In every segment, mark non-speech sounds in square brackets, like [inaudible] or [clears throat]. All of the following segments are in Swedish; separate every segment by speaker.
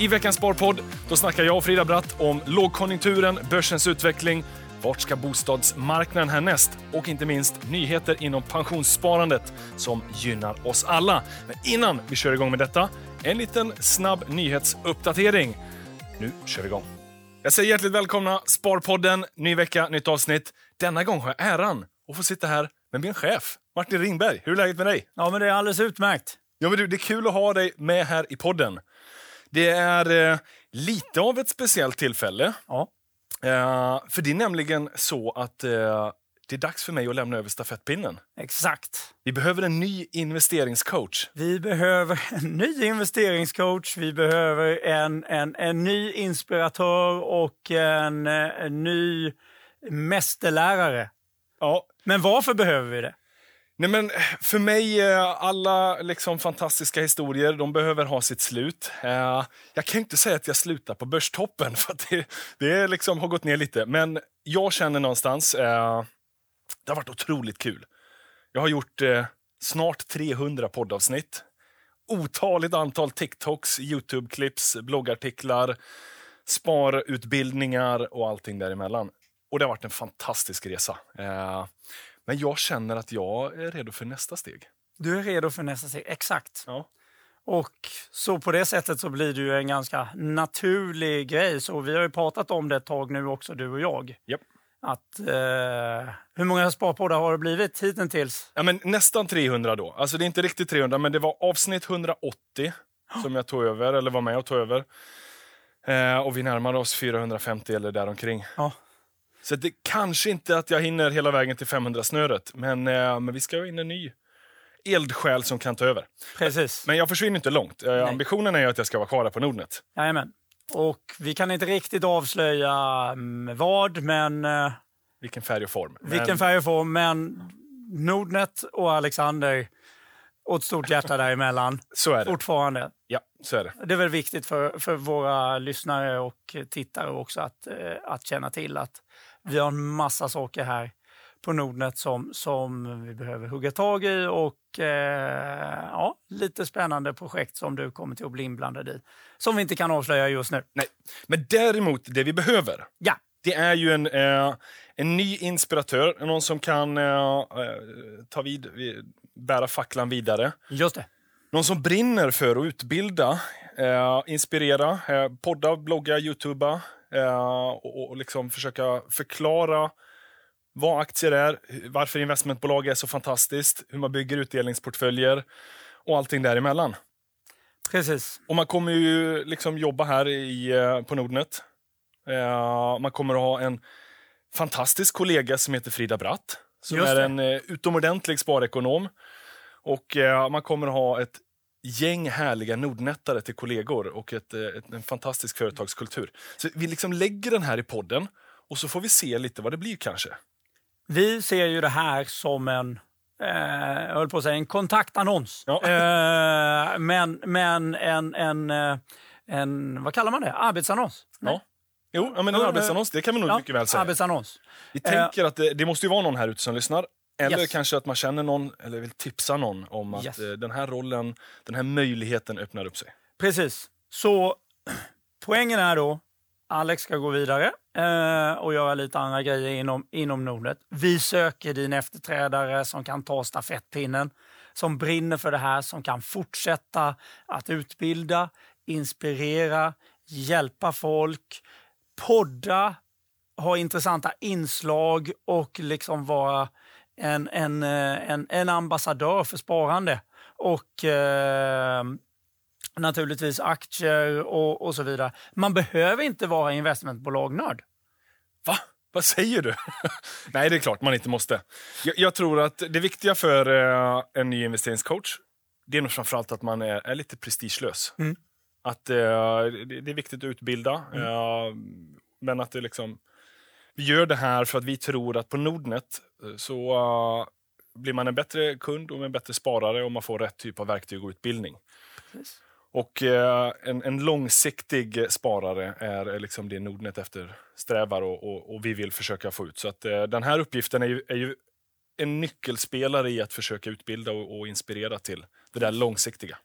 Speaker 1: I veckans Sparpodd då snackar jag och Frida Bratt om lågkonjunkturen, börsens utveckling, vart ska bostadsmarknaden härnäst och inte minst nyheter inom pensionssparandet som gynnar oss alla. Men innan vi kör igång med detta, en liten snabb nyhetsuppdatering. Nu kör vi igång. Jag säger hjärtligt välkomna Sparpodden, ny vecka, nytt avsnitt. Denna gång har jag äran att få sitta här med min chef, Martin Ringberg. Hur är läget med dig?
Speaker 2: Ja, men det är alldeles utmärkt.
Speaker 1: Ja, men du, det är kul att ha dig med här i podden. Det är eh, lite av ett speciellt tillfälle.
Speaker 2: Ja.
Speaker 1: Eh, för det är nämligen så att eh, det är dags för mig att lämna över stafettpinnen.
Speaker 2: Exakt.
Speaker 1: Vi behöver en ny investeringscoach.
Speaker 2: Vi behöver en ny investeringscoach, vi behöver en, en, en ny inspiratör och en, en ny mästerlärare.
Speaker 1: Ja,
Speaker 2: Men varför behöver vi det?
Speaker 1: Nej, men eh, för mig, eh, alla liksom fantastiska historier, de behöver ha sitt slut. Eh, jag kan inte säga att jag slutar på börstoppen, [laughs] för att det, det liksom har gått ner lite. Men jag känner någonstans, det har varit otroligt kul. Jag har gjort snart 300 poddavsnitt. Otaligt antal TikToks, Youtube-klipps, bloggartiklar, sparutbildningar och allting däremellan. Och det har varit en fantastisk resa. Men jag känner att jag är redo för nästa steg.
Speaker 2: Du är redo för nästa steg, exakt.
Speaker 1: Ja.
Speaker 2: Och så på det sättet så blir det ju en ganska naturlig grej. Så vi har ju pratat om det ett tag nu också, du och jag.
Speaker 1: Japp.
Speaker 2: Att, eh, hur många sparpoddar har det blivit hittills?
Speaker 1: Ja, men nästan 300 då. Alltså det är inte riktigt 300, men det var avsnitt 180 [gasps] som jag tog över, eller var med och tog över. Eh, och vi närmar oss 450 eller däromkring.
Speaker 2: Ja.
Speaker 1: Så det kanske inte att jag hinner hela vägen till 500-snöret, men, eh, men vi ska ha in en ny eldsjäl som kan ta över.
Speaker 2: Precis.
Speaker 1: Men jag försvinner inte långt. Eh, ambitionen är att jag ska vara kvar på Nordnet.
Speaker 2: Jajamän. Och vi kan inte riktigt avslöja mm, vad, men eh,
Speaker 1: Vilken färg och form. Men-
Speaker 2: vilken färg och form. Men Nordnet och Alexander och ett stort hjärta däremellan. [laughs]
Speaker 1: Så är det.
Speaker 2: Fortfarande.
Speaker 1: Ja, så är det.
Speaker 2: Det är väl viktigt för, för våra lyssnare och tittare också att, eh, att känna till att vi har en massa saker här på Nordnet som, som vi behöver hugga tag i och eh, ja, lite spännande projekt som du kommer till att bli inblandad i. Som vi inte kan avslöja just nu.
Speaker 1: Nej. Men däremot, det vi behöver,
Speaker 2: Ja,
Speaker 1: det är ju en, eh, en ny inspiratör. Någon som kan eh, eh, ta vid, vi- bära facklan vidare.
Speaker 2: just det.
Speaker 1: Någon som brinner för att utbilda, eh, inspirera, eh, podda, blogga, youtuba eh, och, och liksom försöka förklara vad aktier är, varför investmentbolag är så fantastiskt, hur man bygger utdelningsportföljer och allting däremellan.
Speaker 2: Precis.
Speaker 1: Och man kommer ju liksom jobba här i, eh, på Nordnet. Eh, man kommer att ha en fantastisk kollega som heter Frida Bratt. Som är en eh, utomordentlig sparekonom. Och eh, man kommer att ha ett gäng härliga nordnettare till kollegor och ett, eh, ett, en fantastisk företagskultur. Så vi liksom lägger den här i podden och så får vi se lite vad det blir kanske.
Speaker 2: Vi ser ju det här som en, eh, höll på att säga en kontaktannons.
Speaker 1: Ja.
Speaker 2: Eh, men men en, en, eh, en, vad kallar man det? Arbetsannons?
Speaker 1: Ja. Jo, ja, men en
Speaker 2: Ja,
Speaker 1: arbetsannons, det kan vi nog mycket väl säga.
Speaker 2: Arbetsannons.
Speaker 1: Vi tänker att det, det måste ju vara någon här ute som lyssnar. Eller
Speaker 2: Yes.
Speaker 1: kanske att man känner någon, eller vill tipsa någon om att
Speaker 2: Yes.
Speaker 1: eh, den här rollen, den här möjligheten öppnar upp sig.
Speaker 2: Precis. Så [clears throat] poängen är då, Alex ska gå vidare eh, och göra lite andra grejer inom, inom Nordnet. Vi söker din efterträdare som kan ta stafettpinnen, som brinner för det här, som kan fortsätta att utbilda, inspirera, hjälpa folk, podda, ha intressanta inslag och liksom vara en, en, eh, en, en ambassadör för sparande. Och eh, naturligtvis aktier och, och så vidare. Man behöver inte vara investmentbolagnörd.
Speaker 1: Va? Vad säger du? [laughs] Nej, det är klart man inte måste. Jag, jag tror att det viktiga för eh, en ny investeringscoach, det är nog framförallt att man är, är lite prestigelös.
Speaker 2: Mm.
Speaker 1: Att eh, det, det är viktigt att utbilda, eh, men att det liksom... Vi gör det här för att vi tror att på Nordnet eh, så eh, blir man en bättre kund och en bättre sparare om man får rätt typ av verktyg och utbildning. Och eh, en, en långsiktig sparare är är liksom det Nordnet eftersträvar och, och, och vi vill försöka få ut. Så att, eh, den här uppgiften är ju, är ju en nyckelspelare i att försöka utbilda och, och inspirera till det där långsiktiga.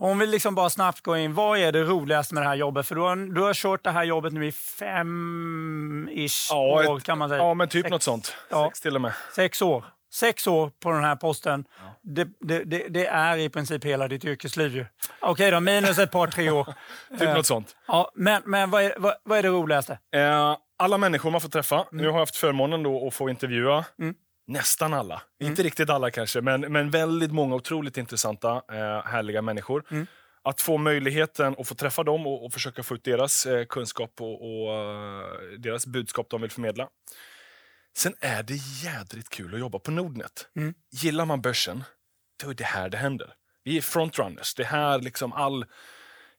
Speaker 2: Om vi liksom bara snabbt går in, vad är det roligaste med det här jobbet? För du har, du har kört det här jobbet nu i fem-ish
Speaker 1: Ja,
Speaker 2: år kan man säga.
Speaker 1: Ja, men typ
Speaker 2: Sex-
Speaker 1: något sånt.
Speaker 2: Ja.
Speaker 1: Sex till och med.
Speaker 2: Sex år. Sex år på den här posten. Det, det, det, det är i princip hela ditt yrkesliv ju. Okej då, minus ett par, tre år. [laughs]
Speaker 1: Typ
Speaker 2: Eh,
Speaker 1: något sånt.
Speaker 2: Ja, men men vad, är, vad, vad är det roligaste?
Speaker 1: Eh, alla människor man får träffa.
Speaker 2: Mm.
Speaker 1: Nu har jag haft förmånen då att få intervjua nästan alla.
Speaker 2: Mm.
Speaker 1: Inte riktigt alla kanske, men, men väldigt många otroligt intressanta, eh, härliga människor.
Speaker 2: Mm.
Speaker 1: Att få möjligheten att få träffa dem och, och försöka få ut deras eh, kunskap och, och eh, deras budskap de vill förmedla. Sen är det jädrigt kul att jobba på Nordnet.
Speaker 2: Mm.
Speaker 1: Gillar man börsen, då är det här det händer. Vi är frontrunners. Det är här liksom all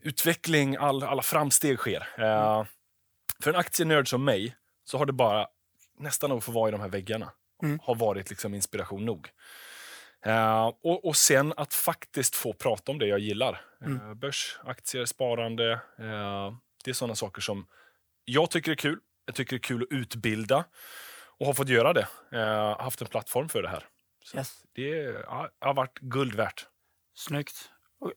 Speaker 1: utveckling, all, alla framsteg sker. Eh, för en aktienörd som mig så har det bara nästan att få vara i de här väggarna
Speaker 2: Mm.
Speaker 1: har varit liksom inspiration nog. Eh, och, och sen att faktiskt få prata om det jag gillar. Eh, börs, aktier, sparande. Eh, det är sådana saker som jag tycker är kul. Jag tycker det är kul att utbilda och har fått göra det. Haft en plattform för det här.
Speaker 2: Yes.
Speaker 1: Det är- ja, har varit guld värt.
Speaker 2: Snyggt.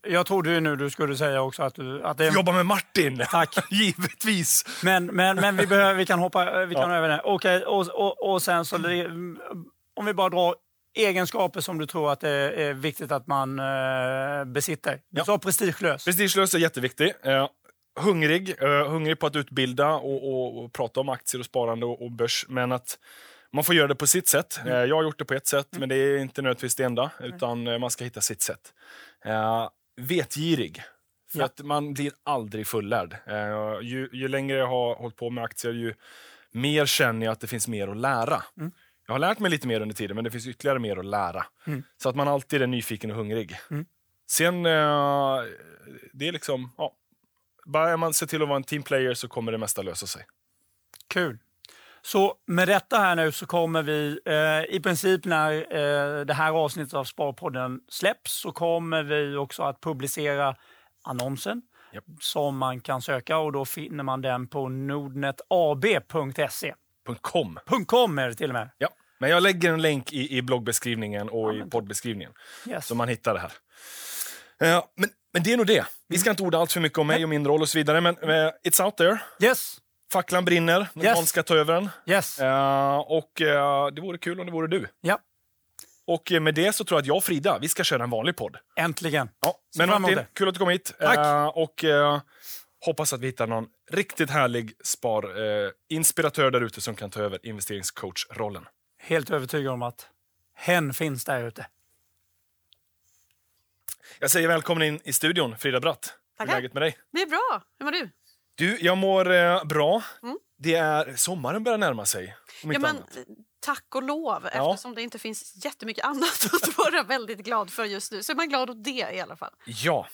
Speaker 2: Jag trodde ju nu du skulle säga också att, du, att det är...
Speaker 1: Jobba med Martin!
Speaker 2: Tack. [laughs]
Speaker 1: Givetvis!
Speaker 2: Men, men, men vi, behöver, vi kan hoppa vi kan
Speaker 1: Ja.
Speaker 2: över det. Okej, och, och, och sen så... Om vi bara drar egenskaper som du tror att det är viktigt att man eh, besitter. Du
Speaker 1: Ja.
Speaker 2: sa prestigelös.
Speaker 1: Prestigelös är jätteviktig. Eh, hungrig, eh, hungrig på att utbilda och, och, och prata om aktier och sparande och, och börs. Men att man får göra det på sitt sätt. Eh, jag har gjort det på ett sätt, men det är inte nödvändigtvis det enda. Utan eh, man ska hitta sitt sätt. Eh, vetgirig. För
Speaker 2: Ja.
Speaker 1: att man blir aldrig fullärd. Ju, ju längre jag har hållit på med aktier, ju mer känner jag att det finns mer att lära. Jag har lärt mig lite mer under tiden, men det finns ytterligare mer att lära. Så att man alltid är nyfiken och hungrig. Sen, eh, det är liksom, ja, bara man ser till att vara en teamplayer så kommer det mesta lösa sig.
Speaker 2: Kul. Så med detta här nu så kommer vi eh, i princip när eh, det här avsnittet av Sparpodden släpps så kommer vi också att publicera annonsen
Speaker 1: Japp.
Speaker 2: som man kan söka och då finner man den på nordnetab.se.
Speaker 1: .com.
Speaker 2: .com är det till och med.
Speaker 1: Ja. Men jag lägger en länk i, i bloggbeskrivningen och i poddbeskrivningen.
Speaker 2: Yes.
Speaker 1: Så man hittar det här. Eh, men, men det är nog det. Vi ska inte orda allt för mycket om mig och min roll och så vidare. Men eh, it's out there.
Speaker 2: Yes,
Speaker 1: Facklan brinner.
Speaker 2: Yes.
Speaker 1: Någon ska ta över den.
Speaker 2: yes.
Speaker 1: Eh, och eh, det vore kul om det vore du.
Speaker 2: Ja,
Speaker 1: Och eh, med det så tror jag att jag och Frida, vi ska köra en vanlig podd.
Speaker 2: äntligen.
Speaker 1: Ja, men Martin,
Speaker 2: det.
Speaker 1: kul att du kom hit.
Speaker 2: Tack.
Speaker 1: Och hoppas att vi hittar någon riktigt härlig spar, eh, inspiratör där ute som kan ta över investeringscoach-rollen.
Speaker 2: Helt övertygad om att hen finns där ute.
Speaker 1: Jag säger välkommen in i studion, Frida Bratt. Hur är
Speaker 3: Tackar.
Speaker 1: läget med dig?
Speaker 3: Det är bra. Hur mår du?
Speaker 1: Du, jag mår eh, bra. Det är, sommaren börjar närma sig.
Speaker 3: Ja, men,
Speaker 1: annat.
Speaker 3: tack och lov,
Speaker 1: Ja.
Speaker 3: eftersom det inte finns jättemycket annat [laughs] att vara väldigt glad för just nu. Så är man glad åt det i alla fall.
Speaker 1: Ja.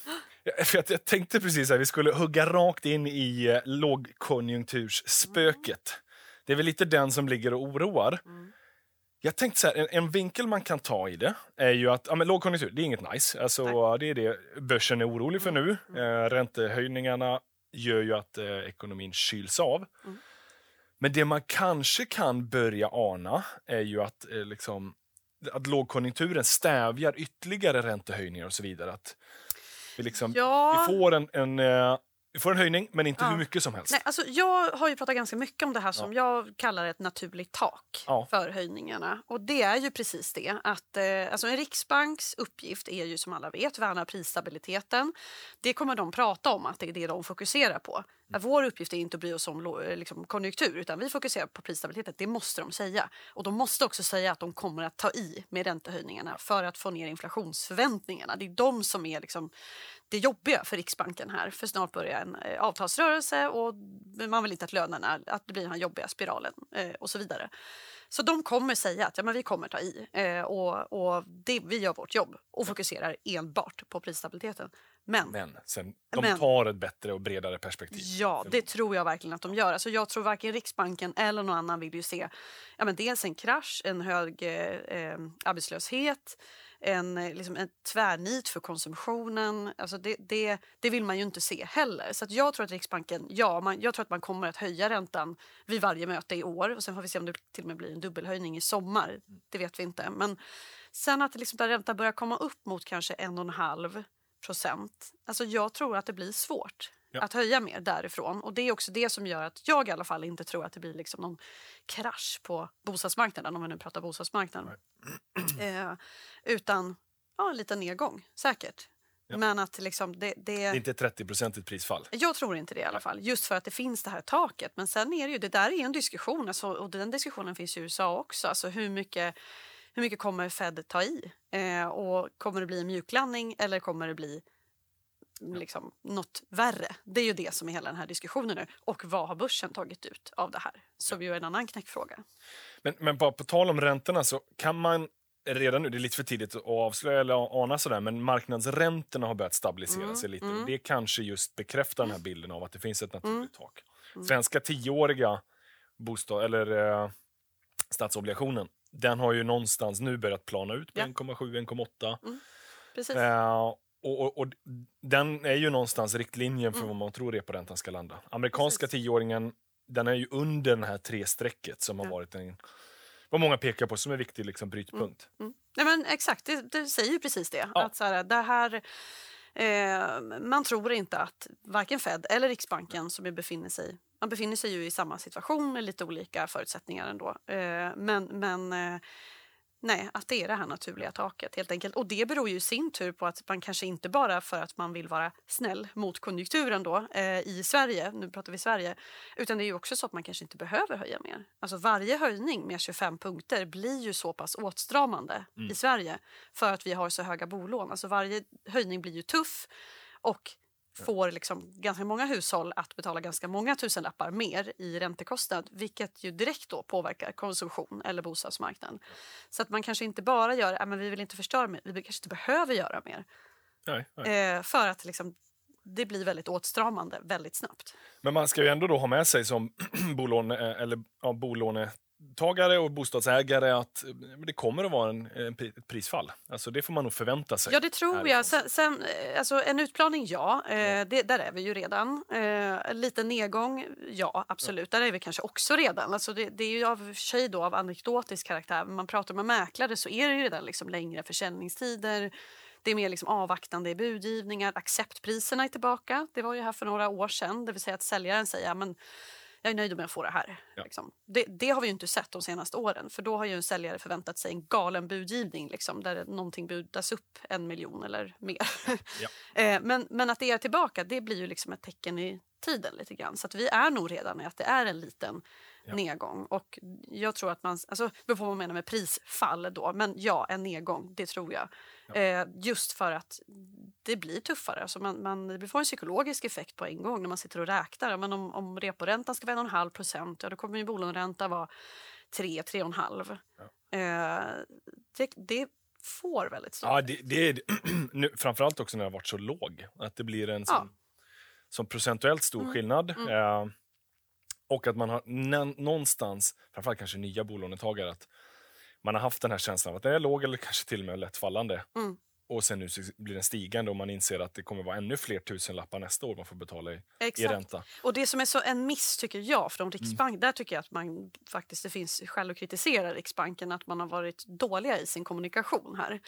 Speaker 1: För att jag tänkte precis att vi skulle hugga rakt in i eh, lågkonjunktursspöket. Det är väl lite den som ligger och oroar. Jag tänkte så här, en, en vinkel man kan ta i det är ju att ja, men lågkonjunktur, det är inget nice. Alltså, det är det börsen är orolig för nu. Eh, räntehöjningarna gör ju att eh, ekonomin kyls av. Men det man kanske kan börja ana är ju att, eh, liksom, att lågkonjunkturen stävjar ytterligare räntehöjningar och så vidare. Att vi, liksom,
Speaker 3: Ja.
Speaker 1: vi, får en, en, eh, vi får en höjning, men inte
Speaker 3: Ja.
Speaker 1: hur mycket som helst.
Speaker 3: Nej, alltså, jag har ju pratat ganska mycket om det här som jag kallar ett naturligt tak
Speaker 1: Ja.
Speaker 3: för höjningarna. Och det är ju precis det. Att, eh, alltså en riksbanks uppgift är ju som alla vet värna prisstabiliteten. Det kommer de prata om att det är det de fokuserar på. Att vår uppgift är inte att bry oss om eh, liksom, konjunktur utan vi fokuserar på prisstabiliteten. Det måste de säga. Och de måste också säga att de kommer att ta i med räntehöjningarna för att få ner inflationsförväntningarna. Det är de som är liksom det jobbiga för Riksbanken här. För snart börjar en eh, avtalsrörelse och man vill inte att lönerna, att det blir den här jobbiga spiralen eh, och så vidare. Så de kommer säga att ja, men vi kommer ta i eh, och, och det, vi gör vårt jobb och fokuserar enbart på prisstabiliteten. Men,
Speaker 1: Men sen, de
Speaker 3: Men-
Speaker 1: tar ett bättre och bredare perspektiv.
Speaker 3: ja, det tror jag verkligen att de gör. Alltså jag tror varken Riksbanken eller någon annan vill ju se ja, men dels en krasch, en hög eh, eh, arbetslöshet, en, eh, liksom en tvärnit för konsumtionen. Alltså det, det, det vill man ju inte se heller. Så att jag tror att Riksbanken, ja, man, jag tror att man kommer att höja räntan vid varje möte i år. Och sen får vi se om det till och med blir en dubbelhöjning i sommar. Det vet vi inte. Men sen att liksom där räntan börjar komma upp mot kanske en och en halv procent. Alltså jag tror att det blir svårt
Speaker 1: Ja.
Speaker 3: att höja mer därifrån. Och Det är också det som gör att jag i alla fall inte tror att det blir liksom någon krasch på bostadsmarknaden, om vi nu pratar bostadsmarknaden. [clears throat] Eh, utan ja, en liten nedgång, säkert.
Speaker 1: Ja.
Speaker 3: Men att liksom det, det,
Speaker 1: Det är inte ett 30-procentigt prisfall.
Speaker 3: jag tror inte det i alla fall, just för att det finns det här taket. Men sen är det ju, det där är en diskussion, alltså, och den diskussionen finns i USA också. Alltså hur mycket, hur mycket kommer Fed ta i? Eh, och kommer det bli en mjuklandning eller kommer det bli liksom, något värre? Det är ju det som är hela den här diskussionen nu. Och vad har börsen tagit ut av det här? Som ju är en annan knäckfråga.
Speaker 1: Men, men bara på tal om räntorna så kan man redan nu, det är lite för tidigt att avslöja eller ana sådär, men marknadsräntorna har börjat stabilisera
Speaker 3: Mm,
Speaker 1: sig lite.
Speaker 3: mm.
Speaker 1: Det kanske just bekräftar den här bilden av att det finns ett naturligt
Speaker 3: Mm.
Speaker 1: tak. Svenska tioåriga bostad, eller eh, statsobligationen, den har ju någonstans nu börjat plana ut på
Speaker 3: Ja.
Speaker 1: 1,7-1,8.
Speaker 3: Precis.
Speaker 1: Eh, och, och, och den är ju någonstans riktlinjen för
Speaker 3: Mm.
Speaker 1: vad man tror reporäntan ska landa. Amerikanska
Speaker 3: Precis.
Speaker 1: tioåringen, den är ju under den här tre-strecket som har
Speaker 3: Ja.
Speaker 1: varit en, vad många pekar på som en viktig liksom, brytpunkt.
Speaker 3: Mm. Nej, men exakt, det, det säger ju precis det.
Speaker 1: Ja.
Speaker 3: Att så här, det här eh, man tror inte att varken Fed eller Riksbanken som befinner sig man befinner sig ju i samma situation med lite olika förutsättningar ändå. Eh, men men eh, nej, att det är det här naturliga taket helt enkelt. Och det beror ju i sin tur på att man kanske inte bara för att man vill vara snäll mot konjunkturen då eh, i Sverige, nu pratar vi Sverige, utan det är ju också så att man kanske inte behöver höja mer. Alltså varje höjning med 25 punkter blir ju så pass åtstramande i Sverige för att vi har så höga bolån. Alltså varje höjning blir ju tuff och får liksom ganska många hushåll att betala ganska många tusenlappar mer i räntekostnad vilket ju direkt då påverkar konsumtion eller bostadsmarknaden. Så att man kanske inte bara gör, äh, men vi vill inte förstöra mer, vi kanske inte behöver göra mer.
Speaker 1: Nej, nej.
Speaker 3: Eh, för att liksom, det blir väldigt åtstramande väldigt snabbt.
Speaker 1: Men man ska ju ändå då ha med sig som [clears throat] bolåne, eller, ja, bolånetagare och bostadsägare att det kommer att vara en, en, ett prisfall. Alltså det får man nog förvänta sig.
Speaker 3: Ja, det tror
Speaker 1: härifrån.
Speaker 3: jag. Sen, sen, eh, alltså, en utplaning, ja. Eh, det, där är vi ju redan. Eh, en liten nedgång, ja, absolut. Där är vi kanske också redan. Alltså, det, det är ju av sig då av anekdotisk karaktär. Men man pratar med mäklare så är det ju redan liksom längre försäljningstider. Det är mer liksom avvaktande i budgivningar. Acceptpriserna är tillbaka. Det var ju här för några år sedan. Det vill säga att säljaren säger ja, men jag är nöjd med att få det här.
Speaker 1: Ja.
Speaker 3: Liksom. Det, det har vi ju inte sett de senaste åren. För då har ju en säljare förväntat sig en galen budgivning liksom, där någonting budas upp en miljon eller mer.
Speaker 1: Ja. [laughs]
Speaker 3: Eh, men, men att det är tillbaka, det blir ju liksom ett tecken i tiden lite grann. Så att vi är nog redan i att det är en liten
Speaker 1: Ja.
Speaker 3: nedgång. Och jag tror att man, alltså beror på vad man menar med prisfall då, men ja, en nedgång, det tror jag. Eh, just för att det blir tuffare. Alltså man, man, det får en psykologisk effekt på en gång när man sitter och räknar. Men om, om reporäntan ska vara 1,5 procent, ja, då kommer ju bolåneränta vara 3, 3,5. Eh, det, det får väldigt stor
Speaker 1: Ja, det, det är [clears throat] nu, framförallt också när det har varit så låg. Att det blir en
Speaker 3: Ja.
Speaker 1: sån, sån procentuellt stor
Speaker 3: Mm.
Speaker 1: skillnad. Eh, och att man har någonstans, framförallt kanske nya bolånetagare, att man har haft den här känslan av att den är låg eller kanske till och med lätt fallande.
Speaker 3: Mm.
Speaker 1: Och sen nu blir den stigande och man inser att det kommer vara ännu fler tusenlappar nästa år man får betala i, i
Speaker 3: Exakt.
Speaker 1: ränta.
Speaker 3: Och det som är så en miss tycker jag från Riksbank, där tycker jag att man faktiskt det finns skäl att kritisera Riksbanken att man har varit dåliga i sin kommunikation här.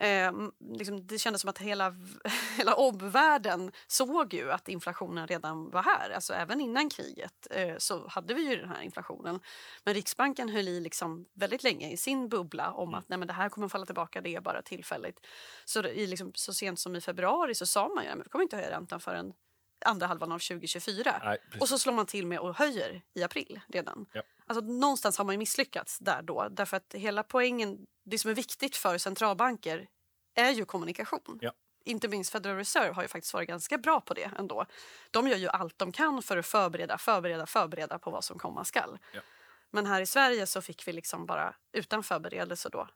Speaker 3: Eh, liksom, det kändes som att hela, [laughs] hela omvärlden såg ju att inflationen redan var här. Alltså även innan kriget eh, så hade vi ju den här inflationen. Men Riksbanken höll i liksom väldigt länge i sin bubbla om att nej, men det här kommer falla tillbaka, det är bara tillfälligt. Så, i liksom, så sent som i februari så sa man ju att vi kommer inte höja räntan förrän andra halvan av 2024.
Speaker 1: Nej,
Speaker 3: och så slår man till med och höjer i april redan.
Speaker 1: Ja.
Speaker 3: Alltså, någonstans har man misslyckats där då. Därför att hela poängen, det som är viktigt för centralbanker är ju kommunikation.
Speaker 1: Ja.
Speaker 3: Inte minst Federal Reserve har ju faktiskt varit ganska bra på det ändå. De gör ju allt de kan för att förbereda, förbereda, förbereda på vad som komma skall.
Speaker 1: Ja.
Speaker 3: Men här i Sverige så fick vi liksom bara utan förberedelse då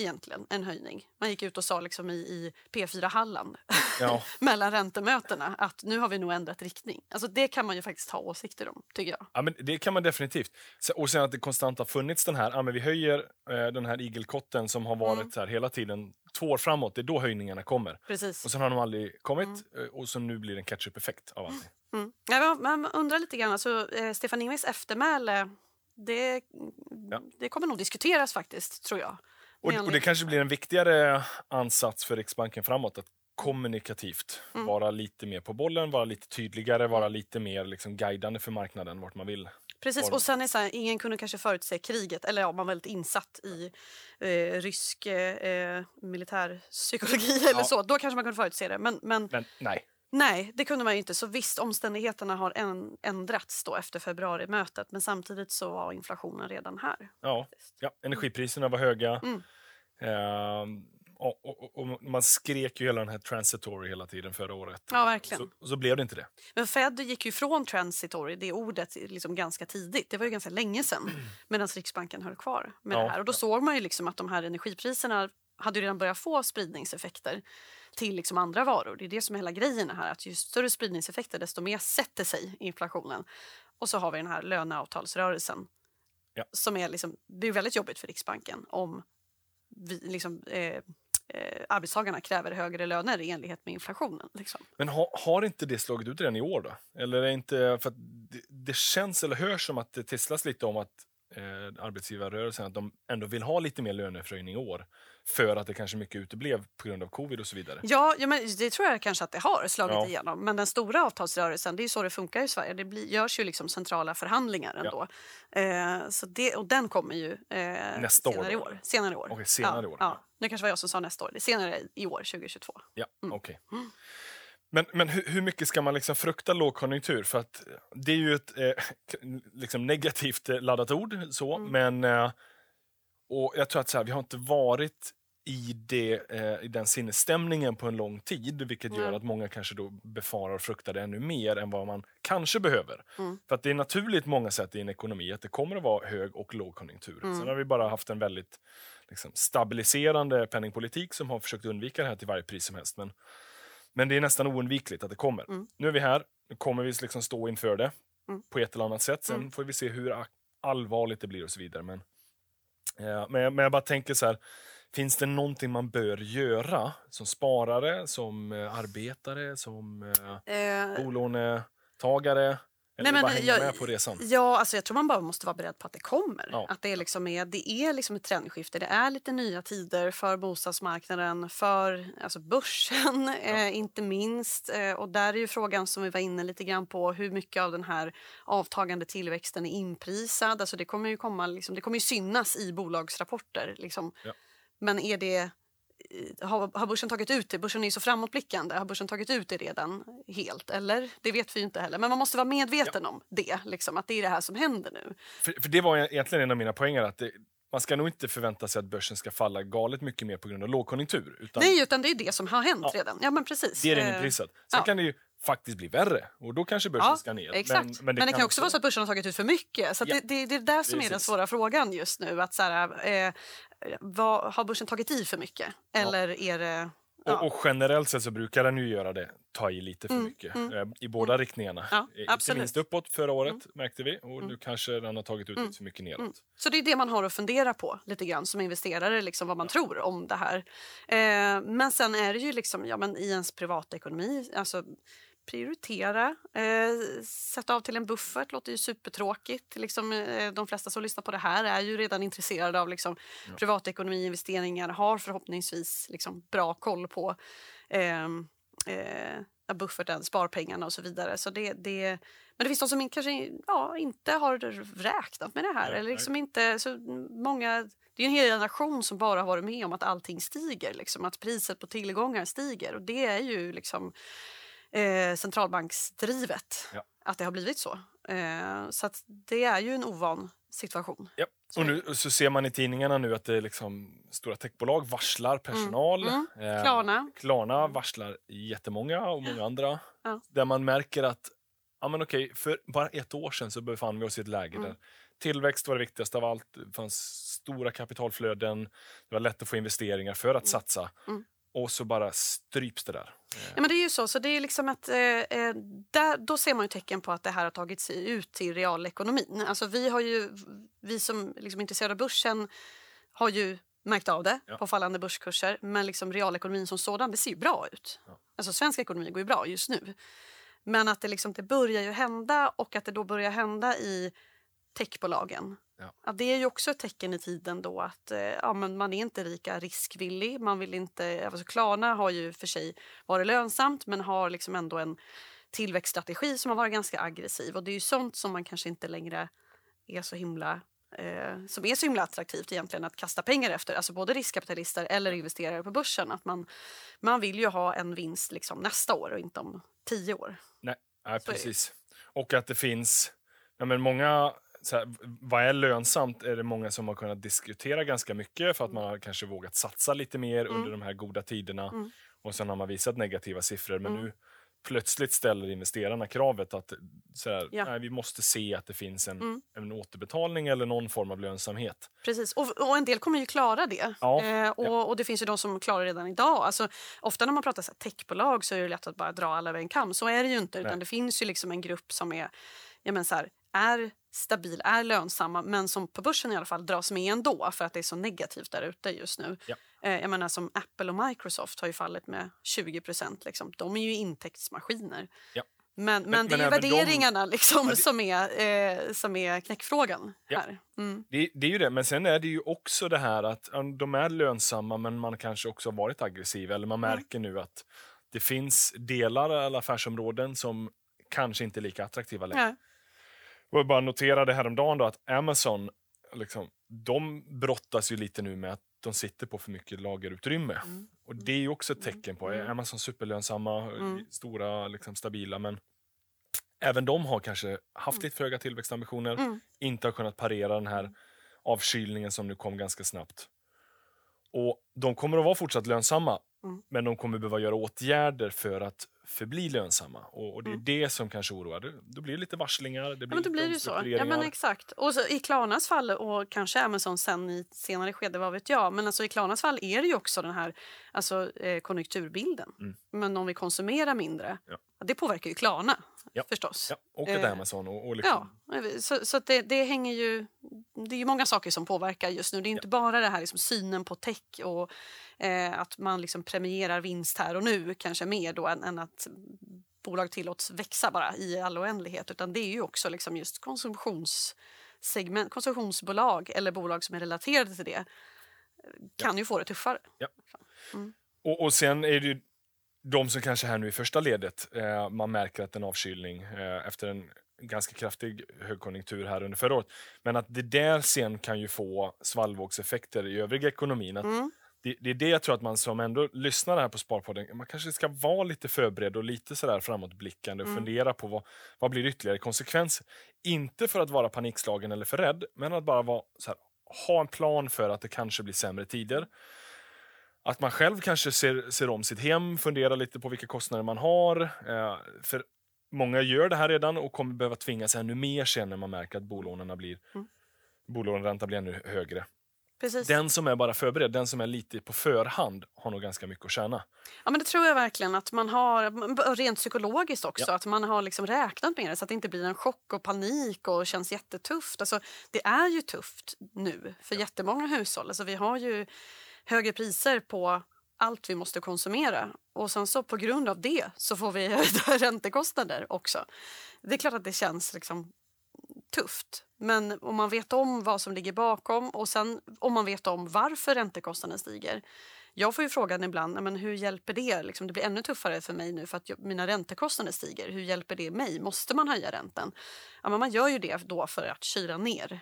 Speaker 3: egentligen en höjning. Man gick ut och sa liksom i, i P4 Halland
Speaker 1: Ja. [laughs]
Speaker 3: mellan räntemötena att nu har vi nog ändrat riktning. Alltså det kan man ju faktiskt ha åsikter om, tycker jag.
Speaker 1: Ja, men det kan man definitivt. Och sen att det konstant har funnits den här, ja, men vi höjer eh, den här igelkotten som har varit
Speaker 3: Mm.
Speaker 1: så här hela tiden, två år framåt, det är då höjningarna kommer.
Speaker 3: Precis.
Speaker 1: Och sen har de aldrig kommit eh, och så nu blir det en catch-up-effekt av allting.
Speaker 3: Mm. Ja, men man undrar lite grann, alltså, eh, Stefan Ingves eftermäle, det,
Speaker 1: Ja.
Speaker 3: det kommer nog diskuteras faktiskt, tror jag.
Speaker 1: Och, och det kanske blir en viktigare ansats för Riksbanken framåt att kommunikativt.
Speaker 3: Mm.
Speaker 1: Vara lite mer på bollen, vara lite tydligare, vara lite mer liksom, guidande för marknaden vart man vill.
Speaker 3: Precis, och sen är så här, ingen kunde kanske förutse kriget, eller ja, man var väldigt insatt i eh, rysk eh, militärpsykologi [laughs] eller
Speaker 1: Ja.
Speaker 3: så. Då kanske man kunde förutse det. Men, men
Speaker 1: Men nej,
Speaker 3: nej, det kunde man ju inte. Så visst, omständigheterna har en, ändrats då efter februarimötet. Men samtidigt så var inflationen redan här.
Speaker 1: ja, ja, energipriserna var höga.
Speaker 3: Mm.
Speaker 1: Ehm, och, och, och man skrek ju hela den här transitory hela tiden förra året.
Speaker 3: Ja, verkligen.
Speaker 1: Så, så blev det inte det.
Speaker 3: Men Fed gick ju ifrån transitory, det ordet, liksom ganska tidigt. Det var ju ganska länge sedan. [clears throat] Medan Riksbanken höll kvar med
Speaker 1: Ja.
Speaker 3: det här. Och då såg man ju liksom att de här energipriserna hade redan börjat få spridningseffekter till liksom andra varor. Det är det som är hela grejen här. Att ju större spridningseffekter desto mer sätter sig inflationen. Och så har vi den här löneavtalsrörelsen.
Speaker 1: Ja.
Speaker 3: Som är liksom, det är väldigt jobbigt för Riksbanken om vi, liksom, eh, eh, arbetstagarna kräver högre löner i enlighet med inflationen. Liksom.
Speaker 1: Men ha, har inte det slagit ut redan i år då? Eller är inte, för det, det känns eller hörs som att det tisslas lite om att eh, arbetsgivarrörelsen att de ändå vill ha lite mer löneförhöjning i år. För att det kanske mycket uteblev på grund av covid och så vidare.
Speaker 3: Ja, ja men det tror jag kanske att det har slagit
Speaker 1: Ja.
Speaker 3: igenom. Men den stora avtalsrörelsen, det är så det funkar i Sverige. Det blir, görs ju liksom centrala förhandlingar ändå. Eh, så det, och den kommer ju eh,
Speaker 1: Nästa år
Speaker 3: senare, i
Speaker 1: då,
Speaker 3: år. senare i år.
Speaker 1: Okej, senare
Speaker 3: ja,
Speaker 1: i år.
Speaker 3: Ja. Nu kanske var jag som sa nästa år. Det är senare i år, 2022.
Speaker 1: Ja,
Speaker 3: Mm.
Speaker 1: okej. Men, men hur, hur mycket ska man liksom frukta lågkonjunktur? För att det är ju ett eh, [laughs] liksom negativt eh, laddat ord, så,
Speaker 3: Mm.
Speaker 1: men eh, och jag tror att så här, vi har inte varit i, det, eh, i den sinnesstämningen på en lång tid, vilket gör att många kanske då befarar och fruktar det ännu mer än vad man kanske behöver.
Speaker 3: Mm.
Speaker 1: För att det är naturligt många sätt i en ekonomi att det kommer att vara hög och lågkonjunktur.
Speaker 3: Mm.
Speaker 1: Sen har vi bara haft en väldigt liksom, stabiliserande penningpolitik som har försökt undvika det här till varje pris som helst. Men, men det är nästan oundvikligt att det kommer.
Speaker 3: Mm.
Speaker 1: Nu är vi här, nu kommer vi liksom stå inför det
Speaker 3: Mm.
Speaker 1: på ett eller annat sätt. Sen
Speaker 3: Mm.
Speaker 1: får vi se hur allvarligt det blir och så vidare. Men, eh, men, jag- men jag bara tänker så här, finns det någonting man bör göra som sparare, som eh, arbetare, som eh,
Speaker 3: Eh,
Speaker 1: bolånetagare? Eller
Speaker 3: men
Speaker 1: bara hänga
Speaker 3: jag-
Speaker 1: med på resan?
Speaker 3: Ja, alltså jag tror man bara måste vara beredd på att det kommer.
Speaker 1: Ja.
Speaker 3: Att det, liksom är, det är liksom ett trendskifte. Det är lite nya tider för bostadsmarknaden, för alltså börsen [laughs] eh, inte minst. Eh, och där är ju frågan som vi var inne lite grann på hur mycket av den här avtagande tillväxten är inprisad. Alltså det kommer ju komma, liksom, det kommer ju synas i bolagsrapporter. Liksom.
Speaker 1: Ja.
Speaker 3: Men är det har, har börsen tagit ut det? Börsen är ju så framåtblickande. Har börsen tagit ut det redan helt? Eller? Det vet vi ju inte heller. Men man måste vara medveten om det. Liksom, att det är det här som händer nu.
Speaker 1: För, för det var egentligen en av mina poänger. att det, Man ska nog inte förvänta sig att börsen ska falla galet mycket mer på grund av lågkonjunktur. Utan
Speaker 3: Nej, utan det är det som har hänt
Speaker 1: Ja.
Speaker 3: redan. Ja, men precis.
Speaker 1: det är den
Speaker 3: Eh,
Speaker 1: inprisat. Sen
Speaker 3: ja.
Speaker 1: kan det ju faktiskt bli värre och då kanske börsen
Speaker 3: Ja,
Speaker 1: ska ner.
Speaker 3: exakt. Men, det, kan också vara så att börsen har tagit ut för mycket. Så
Speaker 1: Ja.
Speaker 3: det, det, det är där som är den
Speaker 1: Precis.
Speaker 3: svåra frågan just nu. Att så här, eh, vad, har börsen tagit i för mycket? Eller är det... Ja.
Speaker 1: Och, och generellt sett så brukar den ju göra det, ta i lite för
Speaker 3: Mm,
Speaker 1: mycket.
Speaker 3: mm,
Speaker 1: eh, I båda riktningarna.
Speaker 3: Ja,
Speaker 1: Inte.
Speaker 3: Mm.
Speaker 1: minst uppåt förra året märkte vi och nu kanske den har tagit ut lite för mycket neråt.
Speaker 3: Mm. Så det är det man har att fundera på lite grann som investerare, liksom vad man tror om det här. Eh, men sen är det ju liksom, ja men i ens privatekonomi, alltså prioritera, eh, sätta av till en buffert, låter ju supertråkigt. Liksom, eh, de flesta som lyssnar på det här är ju redan intresserade av liksom, privatekonomi, investeringar, har förhoppningsvis liksom, bra koll på ehm, eh, bufferten, sparpengarna och så vidare. Så det, det, men det finns de som kanske ja, inte har räknat med det här.
Speaker 1: Nej,
Speaker 3: eller liksom inte, så många, det är en hel generation som bara har varit med om att allting stiger. Liksom, att priset på tillgångar stiger. Och det är ju liksom eh, centralbanksdrivet
Speaker 1: Ja.
Speaker 3: att det har blivit så. Eh, så det är ju en ovan situation.
Speaker 1: Ja. Och nu så ser man i tidningarna nu att det är liksom stora techbolag varslar personal.
Speaker 3: Mm.
Speaker 1: Eh,
Speaker 3: Klarna.
Speaker 1: Klarna varslar jättemånga och många andra.
Speaker 3: Ja.
Speaker 1: Där man märker att ja, men okej, för bara ett år sedan så befann vi oss i ett läge
Speaker 3: Mm.
Speaker 1: där tillväxt var det viktigaste av allt. Det fanns stora kapitalflöden. Det var lätt att få investeringar för att satsa.
Speaker 3: Mm.
Speaker 1: Och så bara stryps det där.
Speaker 3: Ja, men det är ju så. så det är liksom att, eh, eh, där, då ser man ju tecken på att det här har tagit sig ut till realekonomin. Alltså vi, har ju, vi som liksom är intresserade av börsen har ju märkt av det
Speaker 1: Ja.
Speaker 3: på fallande börskurser. Men liksom realekonomin som sådan, det ser ju bra ut.
Speaker 1: Ja.
Speaker 3: Alltså svensk ekonomi går ju bra just nu. Men att det, liksom, det börjar ju hända och att det då börjar hända i techbolagen.
Speaker 1: Ja.
Speaker 3: Ja, det är ju också ett tecken i tiden då att eh, ja, men man är inte lika riskvillig. Man vill inte, alltså Klarna har ju för sig varit lönsamt men har liksom ändå en tillväxtstrategi som har varit ganska aggressiv. Och det är ju sånt som man kanske inte längre är så himla eh, som är så himla attraktivt egentligen att kasta pengar efter. Alltså både riskkapitalister eller investerare på börsen. Att man, man vill ju ha en vinst liksom nästa år och inte om tio år.
Speaker 1: Nej, nej precis. Och att det finns... Ja, men många, så här, vad är lönsamt är det många som har kunnat diskutera ganska mycket för att man har kanske vågat satsa lite mer
Speaker 3: Mm.
Speaker 1: under de här goda tiderna. Och sen har man visat negativa siffror. Men nu plötsligt ställer investerarna kravet att så här,
Speaker 3: Ja. Mm.
Speaker 1: nej, vi måste se att det finns en, en återbetalning eller någon form av lönsamhet.
Speaker 3: Precis, och, och en del kommer ju klara det.
Speaker 1: Ja,
Speaker 3: Eh, och, och det finns ju de som klarar redan idag. Alltså, ofta när man pratar så här techbolag så är det lätt att bara dra alla över en kam. Så är det ju inte. Utan
Speaker 1: Nej.
Speaker 3: det finns ju liksom en grupp som är, ja, men så här, är stabil, är lönsamma men som på börsen i alla fall dras med ändå för att det är så negativt där ute just nu.
Speaker 1: Ja.
Speaker 3: Eh, jag menar som Apple och Microsoft har ju fallit med 20 procent. Liksom. De är ju intäktsmaskiner.
Speaker 1: Ja.
Speaker 3: Men, men,
Speaker 1: Men-
Speaker 3: det är
Speaker 1: men även de-
Speaker 3: värderingarna liksom,
Speaker 1: Ja, det-
Speaker 3: som, är, eh, som är knäckfrågan
Speaker 1: Ja.
Speaker 3: här. Mm.
Speaker 1: Det, det är ju det, men sen är det ju också det här att de är lönsamma men man kanske också har varit aggressiv eller man märker nu att det finns delar eller affärsområden som kanske inte är lika attraktiva längre.
Speaker 3: Ja.
Speaker 1: Och jag bara noterade häromdagen då att Amazon, liksom, de brottas ju lite nu med att de sitter på för mycket lagerutrymme.
Speaker 3: Mm.
Speaker 1: Och det är ju också ett tecken på, är Amazon superlönsamma,
Speaker 3: Mm.
Speaker 1: stora, liksom, stabila, men även de har kanske haft lite för höga tillväxtambitioner,
Speaker 3: Mm.
Speaker 1: inte har kunnat parera den här avkylningen som nu kom ganska snabbt. Och de kommer att vara fortsatt lönsamma,
Speaker 3: Mm.
Speaker 1: men de kommer behöva göra åtgärder för att förbli lönsamma. Och, och det är det som kanske oroar. Det- Då blir det lite varslingar, det blir,
Speaker 3: Mm. Ja, men då blir det så. Ja, men exakt. Och så, I Klarnas fall, och kanske Amazon sen i senare skede, vad vet jag. Men alltså, i Klarnas fall är det ju också den här alltså, eh, konjunkturbilden.
Speaker 1: Mm.
Speaker 3: Men om vi konsumerar mindre,
Speaker 1: Ja.
Speaker 3: det påverkar ju Klarna
Speaker 1: Ja.
Speaker 3: förstås.
Speaker 1: Ja, och ett
Speaker 3: Eh,
Speaker 1: Amazon. Och, och liksom,
Speaker 3: Ja, så, så att det, det hänger ju... Det är ju många saker som påverkar just nu. Det är inte bara det här liksom, synen på tech och eh, att man liksom premierar vinst här och nu kanske mer då än, än att bolag tillåts växa bara i all oändlighet. Utan det är ju också liksom just konsumtionssegment, konsumtionsbolag eller bolag som är relaterade till det eh, kan ju få det tuffare.
Speaker 1: Och, och sen är det ju de som kanske här nu i första ledet, eh, man märker att en avkylning eh, efter en ganska kraftig högkonjunktur här under förra året. Men att det där sen kan ju få svallvågseffekter i övriga ekonomin.
Speaker 3: Mm.
Speaker 1: det, det är det jag tror att man som ändå lyssnar här på Sparpodden, man kanske ska vara lite förberedd och lite sådär framåtblickande och
Speaker 3: Mm.
Speaker 1: fundera på vad, vad blir ytterligare konsekvenser. Inte för att vara panikslagen eller för rädd, men att bara vara här, ha en plan för att det kanske blir sämre tider. Att man själv kanske ser, ser om sitt hem, funderar lite på vilka kostnader man har. Eh, för många gör det här redan och kommer behöva tvingas ännu mer sen när man märker att bolånen blir,
Speaker 3: Mm.
Speaker 1: bolåneräntan blir ännu högre.
Speaker 3: Precis.
Speaker 1: Den som är bara förberedd, den som är lite på förhand, har nog ganska mycket att tjäna.
Speaker 3: Ja, men det tror jag verkligen att man har, rent psykologiskt också, att man har liksom räknat med det så att det inte blir en chock och panik och känns jättetufft. Alltså, det är ju tufft nu för jättemånga hushåll. Alltså, vi har ju högre priser på allt vi måste konsumera och sen så på grund av det så får vi [laughs] höjda räntekostnader också. Det är klart att det känns liksom tufft. Men om man vet om vad som ligger bakom och sen om man vet om varför räntekostnaden stiger. Jag får ju frågan ibland, "Nej, men hur hjälper det? Liksom, det blir ännu tuffare för mig nu för att mina räntekostnader stiger. Hur hjälper det mig? Måste man höja räntan? Ja, men man gör ju det då för att kyla ner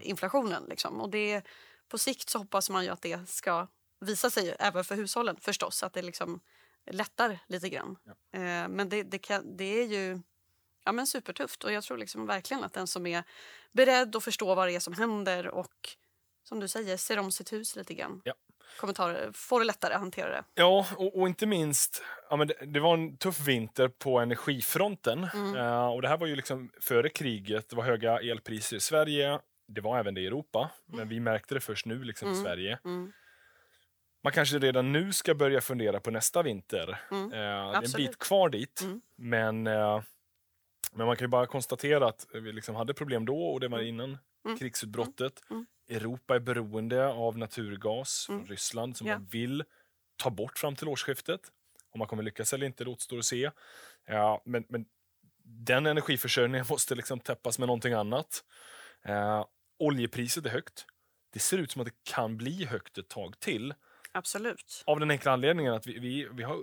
Speaker 3: inflationen. Liksom. Och det, på sikt så hoppas man ju att det ska visa sig även för hushållen förstås. Att det liksom lättar lite grann. Eh, men det, det, kan, det är ju ja, men supertufft. Och jag tror liksom verkligen att den som är beredd att förstå vad det är som händer och som du säger, ser om sitt hus lite grann.
Speaker 1: Ja.
Speaker 3: Kommentarer, får det lättare att hantera det.
Speaker 1: Ja, och, och inte minst, ja, men det, det var en tuff vinter på energifronten. Eh, och det här var ju liksom före kriget, det var höga elpriser i Sverige, det var även det i Europa, men vi märkte det först nu liksom i Sverige.
Speaker 3: Mm.
Speaker 1: Man kanske redan nu ska börja fundera på nästa vinter.
Speaker 3: Mm.
Speaker 1: Eh, det är en bit kvar dit,
Speaker 3: Mm.
Speaker 1: men, eh, men man kan ju bara konstatera att vi liksom hade problem då och det var innan
Speaker 3: Mm.
Speaker 1: krigsutbrottet.
Speaker 3: Mm.
Speaker 1: Europa är beroende av naturgas
Speaker 3: Mm.
Speaker 1: från Ryssland som
Speaker 3: Ja.
Speaker 1: man vill ta bort fram till årsskiftet. Om man kommer lyckas eller inte, det återstår att se. Ja, men, men den energiförsörjningen [laughs] måste liksom täppas med någonting annat. Eh, oljepriset är högt. Det ser ut som att det kan bli högt ett tag till.
Speaker 3: Absolut.
Speaker 1: Av den enkla anledningen att vi, vi, vi har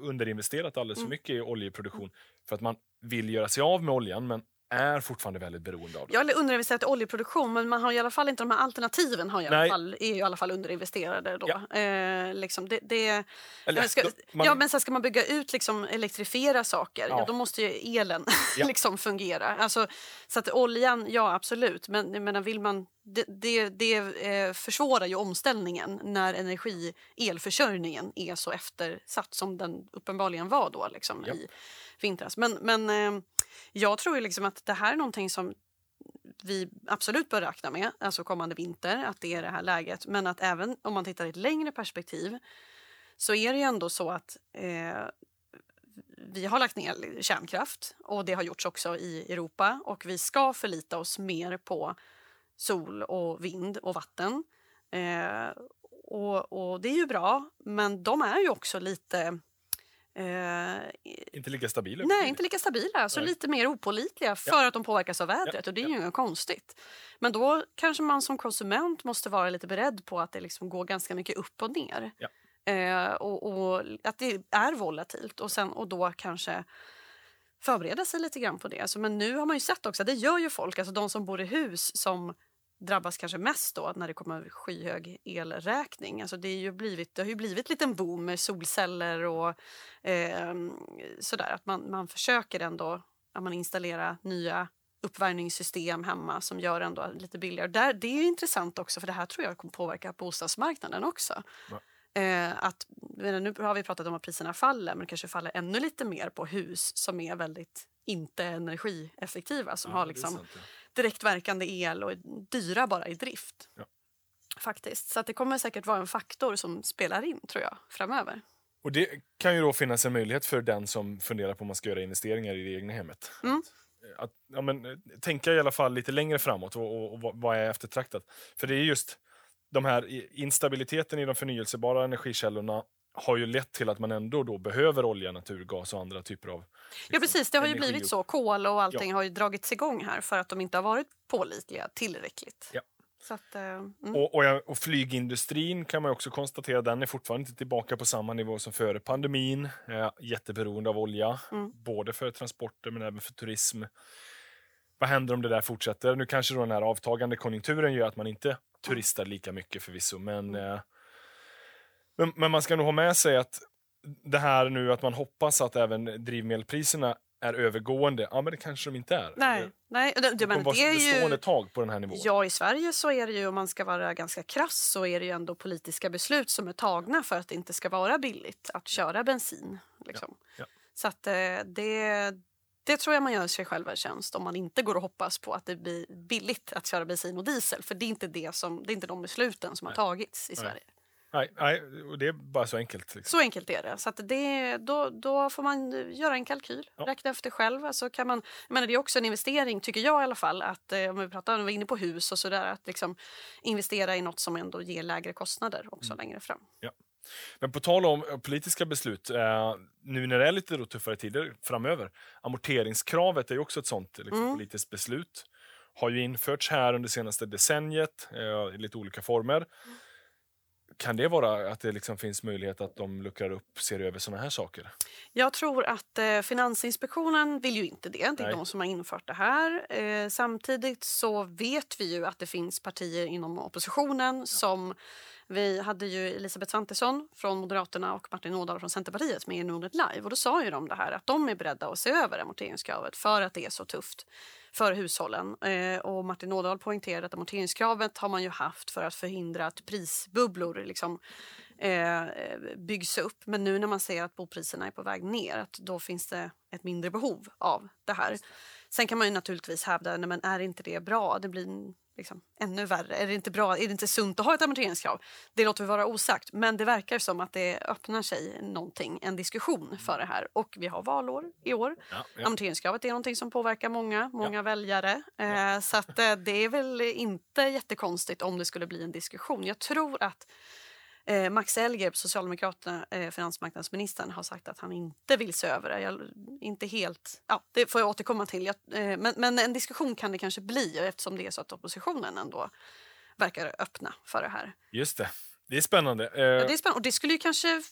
Speaker 1: underinvesterat alldeles för
Speaker 3: Mm.
Speaker 1: mycket i oljeproduktion för att man vill göra sig av med oljan men är fortfarande väldigt beroende av den.
Speaker 3: Jag är underinvesterat i oljeproduktion men man har i alla fall inte de här alternativen har i alla
Speaker 1: Nej.
Speaker 3: fall, är i alla fall underinvesterade. Då.
Speaker 1: Ja.
Speaker 3: Eh, liksom det, det,
Speaker 1: Eller,
Speaker 3: ska,
Speaker 1: då- man-
Speaker 3: ja, men sen ska man bygga ut, liksom, elektrifiera saker, ja.
Speaker 1: Ja.
Speaker 3: då måste ju elen
Speaker 1: Ja. [laughs]
Speaker 3: liksom fungera. Alltså, så att oljan, ja absolut, men menar, vill man, det, det, det eh, försvårar ju omställningen när energi, elförsörjningen är så eftersatt som den uppenbarligen var då liksom,
Speaker 1: Ja.
Speaker 3: i vintras. Men, men eh, jag tror ju liksom att det här är någonting som vi absolut bör räkna med, alltså kommande vinter, att det är det här läget. Men att även om man tittar i ett längre perspektiv så är det ju ändå så att eh, vi har lagt ner kärnkraft och det har gjorts också i Europa och vi ska förlita oss mer på sol och vind och vatten. Eh, och, och det är ju bra, men de är ju också lite eh,
Speaker 1: Inte lika stabila.
Speaker 3: Nej, inte lika stabila. Alltså
Speaker 1: Nej.
Speaker 3: lite mer opolitliga för att de påverkas av vädret.
Speaker 1: Ja,
Speaker 3: och Det är
Speaker 1: ja.
Speaker 3: ju inget konstigt. Men då kanske man som konsument måste vara lite beredd på att det liksom går ganska mycket upp och ner.
Speaker 1: Ja.
Speaker 3: Eh, och, och att det är volatilt. Och, sen, och då kanske förbereda sig lite grann på det. Alltså, men nu har man ju sett också, det gör ju folk, alltså de som bor i hus som drabbas kanske mest då när det kommer skyhög elräkning. Alltså det, är ju blivit, det har ju blivit lite en boom med solceller och eh, sådär. Att man, man försöker ändå att man installerar nya uppvärmningssystem hemma som gör ändå lite billigare. Där, det är intressant också för det här tror jag kommer påverka bostadsmarknaden också.
Speaker 1: Ja.
Speaker 3: Eh, att, nu har vi pratat om att priserna faller men det kanske faller ännu lite mer på hus som är väldigt inte energieffektiva som
Speaker 1: Ja,
Speaker 3: har liksom
Speaker 1: sant, ja.
Speaker 3: Direktverkande el och är dyra bara i drift.
Speaker 1: Ja.
Speaker 3: Faktiskt. Så att det kommer säkert vara en faktor som spelar in tror jag framöver.
Speaker 1: Och det kan ju då finnas en möjlighet för den som funderar på om man ska göra investeringar i det egna hemmet.
Speaker 3: Mm.
Speaker 1: Att, att ja, men, eh, tänka i alla fall lite längre framåt och, och, och vad- är eftertraktat. För det är just de här instabiliteten i de förnyelsebara energikällorna har ju lett till att man ändå då behöver olja, naturgas och andra typer av
Speaker 3: Ja precis, det har ju
Speaker 1: energi
Speaker 3: blivit så. Kol och allting har ju dragits igång här för att de inte har varit pålitliga tillräckligt.
Speaker 1: Ja.
Speaker 3: Att, eh, mm.
Speaker 1: Och, och, och flygindustrin kan man också konstatera, den är fortfarande inte tillbaka på samma nivå som före pandemin. Eh, jätteberoende av olja,
Speaker 3: Mm.
Speaker 1: både för transporter men även för turism. Vad händer om det där fortsätter? Nu kanske då den här avtagande konjunkturen gör att man inte turistar lika mycket förvisso, men,
Speaker 3: Mm.
Speaker 1: eh, men, men man ska nog ha med sig att det här nu att man hoppas att även drivmedelpriserna är övergående, ja men det kanske de inte är.
Speaker 3: Nej, nej det, det, men det är ju...
Speaker 1: tag på den här nivån.
Speaker 3: Ja, i Sverige så är det ju, om man ska vara ganska krass, så är det ju ändå politiska beslut som är tagna för att det inte ska vara billigt att köra bensin. Liksom.
Speaker 1: ja.
Speaker 3: Så att eh, det, det tror jag man gör sig själv en tjänst om man inte går och hoppas på att det blir billigt att köra bensin och diesel. För det är inte, det som, det är inte de besluten som har tagits i
Speaker 1: Nej.
Speaker 3: Sverige.
Speaker 1: Nej, nej, och det är bara så enkelt. Liksom.
Speaker 3: Så enkelt är det. Så att det då, då får man göra en kalkyl,
Speaker 1: Ja.
Speaker 3: räkna efter själv. Alltså kan man, jag menar, det är också en investering, tycker jag i alla fall. Att, eh, om vi pratar om vi var inne på hus och sådär, att liksom investera i något som ändå ger lägre kostnader också
Speaker 1: Mm.
Speaker 3: längre fram.
Speaker 1: Men på tal om eh, politiska beslut, eh, nu när det är lite tuffare tider framöver, amorteringskravet är också ett sånt liksom,
Speaker 3: Mm.
Speaker 1: politiskt beslut. Har ju införts här under senaste decenniet eh, i lite olika former. Kan det vara att det liksom finns möjlighet att de luckrar upp, ser över såna här saker?
Speaker 3: Jag tror att eh, Finansinspektionen vill ju inte det. Det är
Speaker 1: Nej.
Speaker 3: de som har infört det här. Eh, samtidigt så vet vi ju att det finns partier inom oppositionen som vi hade ju Elisabeth Svantesson från Moderaterna och Martin Ådahl från Centerpartiet med i Nordnet Live. Och då sa ju de det här att de är beredda att se över amorteringskravet för att det är så tufft för hushållen. Eh, och Martin Ådahl poängterade att amorteringskravet har man ju haft för att förhindra att prisbubblor liksom, eh, byggs upp. Men nu när man ser att bopriserna är på väg ner, att då finns det ett mindre behov av det här. Sen kan man ju naturligtvis hävda, nej men är inte det bra? Det blir liksom ännu värre. Är det inte bra? Är det inte sunt att ha ett amorteringskrav? Det låter vi vara osagt, men det verkar som att det öppnar sig någonting, en diskussion för det här. Och vi har valår i år.
Speaker 1: Ja, ja.
Speaker 3: Amorteringskravet är någonting som påverkar många, många väljare. Eh, så att, eh, det är väl inte jättekonstigt om det skulle bli en diskussion. Jag tror att Eh, Max Elger, Socialdemokraterna, eh, finansmarknadsministern, har sagt att han inte vill se över det. Jag, inte helt, ja, det får jag återkomma till. Jag, eh, men, men en diskussion kan det kanske bli eftersom det är så att oppositionen ändå verkar öppna för det här.
Speaker 1: Just det. Det är spännande. Eh,
Speaker 3: Ja, det är spännande. Och det skulle ju kanske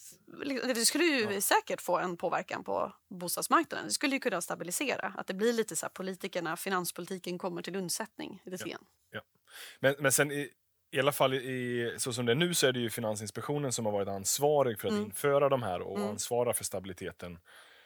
Speaker 3: det skulle ju säkert få en påverkan på bostadsmarknaden. Det skulle ju kunna stabilisera. Att det blir lite så här politikerna, finanspolitiken kommer till undsättning lite grann.
Speaker 1: Men, men sen i, alla fall i, så som det är nu så är det ju Finansinspektionen som har varit ansvarig för att
Speaker 3: Mm.
Speaker 1: införa de här och
Speaker 3: Mm.
Speaker 1: ansvara för stabiliteten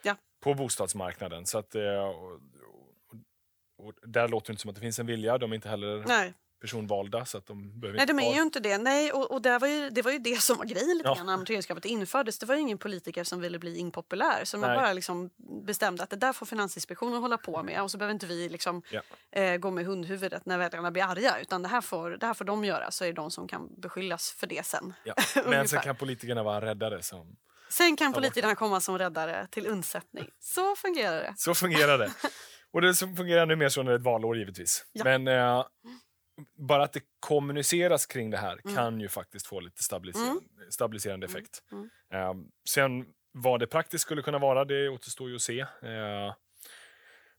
Speaker 3: Ja.
Speaker 1: på bostadsmarknaden. Så att, eh, och, och, och där låter det inte som att det finns en vilja. De är inte heller
Speaker 3: Nej.
Speaker 1: Personvalda så att de behöver
Speaker 3: Nej, de är ju inte det. Nej, och, och där var ju, det var ju det som var grejen lite
Speaker 1: Ja.
Speaker 3: grann när amorteringskravet infördes. Det var ju ingen politiker som ville bli impopulär. Så man
Speaker 1: Nej.
Speaker 3: bara liksom bestämde att det där får Finansinspektionen hålla på med. Och så behöver inte vi liksom,
Speaker 1: Ja.
Speaker 3: eh, gå med hundhuvudet när väljarna blir arga. Utan det här, får, det här får de göra. Så är det de som kan beskyllas för det sen.
Speaker 1: Ja. [laughs] Men sen kan politikerna vara räddare. Som,
Speaker 3: Sen kan politikerna komma som räddare till undsättning. Så fungerar det.
Speaker 1: så fungerar det. [laughs] Och det fungerar ännu mer så när det är ett valår givetvis.
Speaker 3: Ja.
Speaker 1: Men eh, bara att det kommuniceras kring det här
Speaker 3: Mm.
Speaker 1: kan ju faktiskt få lite stabiliserande, stabiliserande effekt.
Speaker 3: Mm.
Speaker 1: Eh, sen vad det praktiskt skulle kunna vara, det återstår ju att se. Eh,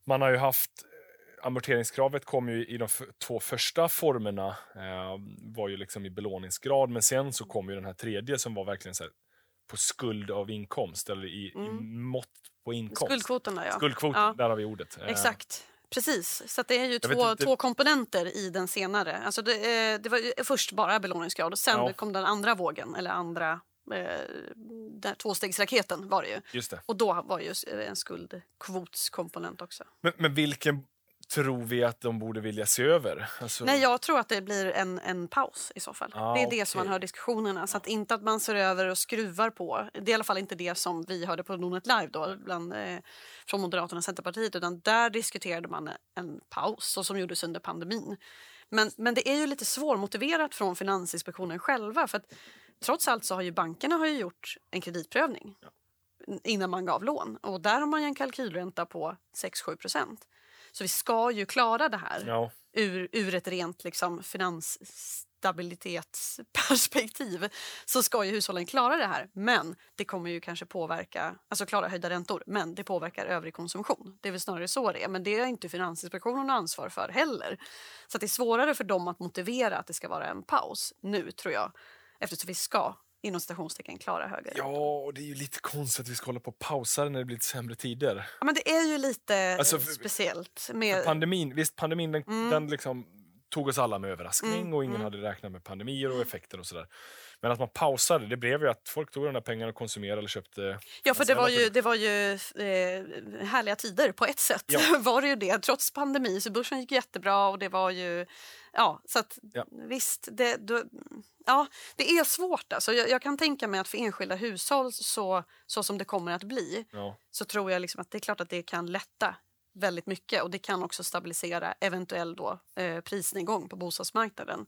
Speaker 1: man har ju haft Amorteringskravet kom ju i de två första formerna, eh, var ju liksom i belåningsgrad, men sen så kom ju den här tredje som var verkligen så på skuld av inkomst, eller i, i
Speaker 3: Mm.
Speaker 1: mått på inkomst.
Speaker 3: Skuldkvoten där, ja.
Speaker 1: Skuldkvoten,
Speaker 3: Ja.
Speaker 1: där har vi ordet. Eh,
Speaker 3: Exakt. Precis, så det är ju två,
Speaker 1: inte-
Speaker 3: två komponenter i den senare. Alltså det, eh, det var först bara belåningsgrad och sen
Speaker 1: Ja.
Speaker 3: kom den andra vågen, eller andra eh, den, tvåstegsraketen var det ju.
Speaker 1: Just det.
Speaker 3: Och då var ju en skuldkvotskomponent också.
Speaker 1: Men, men vilken tror vi att de borde vilja se över? Alltså,
Speaker 3: Nej, jag tror att det blir en, en paus i så fall.
Speaker 1: Ah,
Speaker 3: det är det som man hör diskussionerna. Så att inte att man ser över och skruvar på. Det är i alla fall inte det som vi hörde på Nordnet Live då, bland, eh, från Moderaterna och Centerpartiet. Utan där diskuterade man en paus, så som gjordes under pandemin. Men, men det är ju lite svårmotiverat från Finansinspektionen själva. För att trots allt så har ju bankerna har ju gjort en kreditprövning innan man gav lån. Och där har man ju en kalkylränta på 6-7 procent. Så vi ska ju klara det här
Speaker 1: Ja,
Speaker 3: ur, ur ett rent liksom, finansstabilitetsperspektiv så ska ju hushållen klara det här. Men det kommer ju kanske påverka, alltså klara höjda räntor, men det påverkar övrig konsumtion. Det är väl snarare så det är, men det är inte Finansinspektionen ansvar för heller. Så det är svårare för dem att motivera att det ska vara en paus nu, tror jag. Eftersom vi ska, inom citationstecken, klara räntor.
Speaker 1: ja, och det är ju lite konstigt att vi ska hålla på och pausa när det blir lite sämre tider.
Speaker 3: Ja, men det är ju lite
Speaker 1: Alltså, för-
Speaker 3: speciellt. Med,
Speaker 1: Pandemin, visst pandemin den,
Speaker 3: Mm.
Speaker 1: den liksom tog oss alla med överraskning
Speaker 3: Mm,
Speaker 1: och ingen
Speaker 3: mm.
Speaker 1: hade räknat med pandemier och effekter och sådär. Men att man pausade, det blev ju att folk tog de där pengarna och konsumerade eller köpte
Speaker 3: Ja, för det var ju, det var ju eh, härliga tider på ett sätt.
Speaker 1: Ja. [laughs]
Speaker 3: var det ju det. Trots pandemi så börsen gick jättebra och det var ju... Ja, så att
Speaker 1: Ja.
Speaker 3: visst, det, då, ja, det är svårt. Alltså. Jag, jag kan tänka mig att för enskilda hushåll så, så som det kommer att bli
Speaker 1: Ja,
Speaker 3: så tror jag liksom att det är klart att det kan lätta väldigt mycket och det kan också stabilisera eventuell då, eh, prisnedgång på bostadsmarknaden.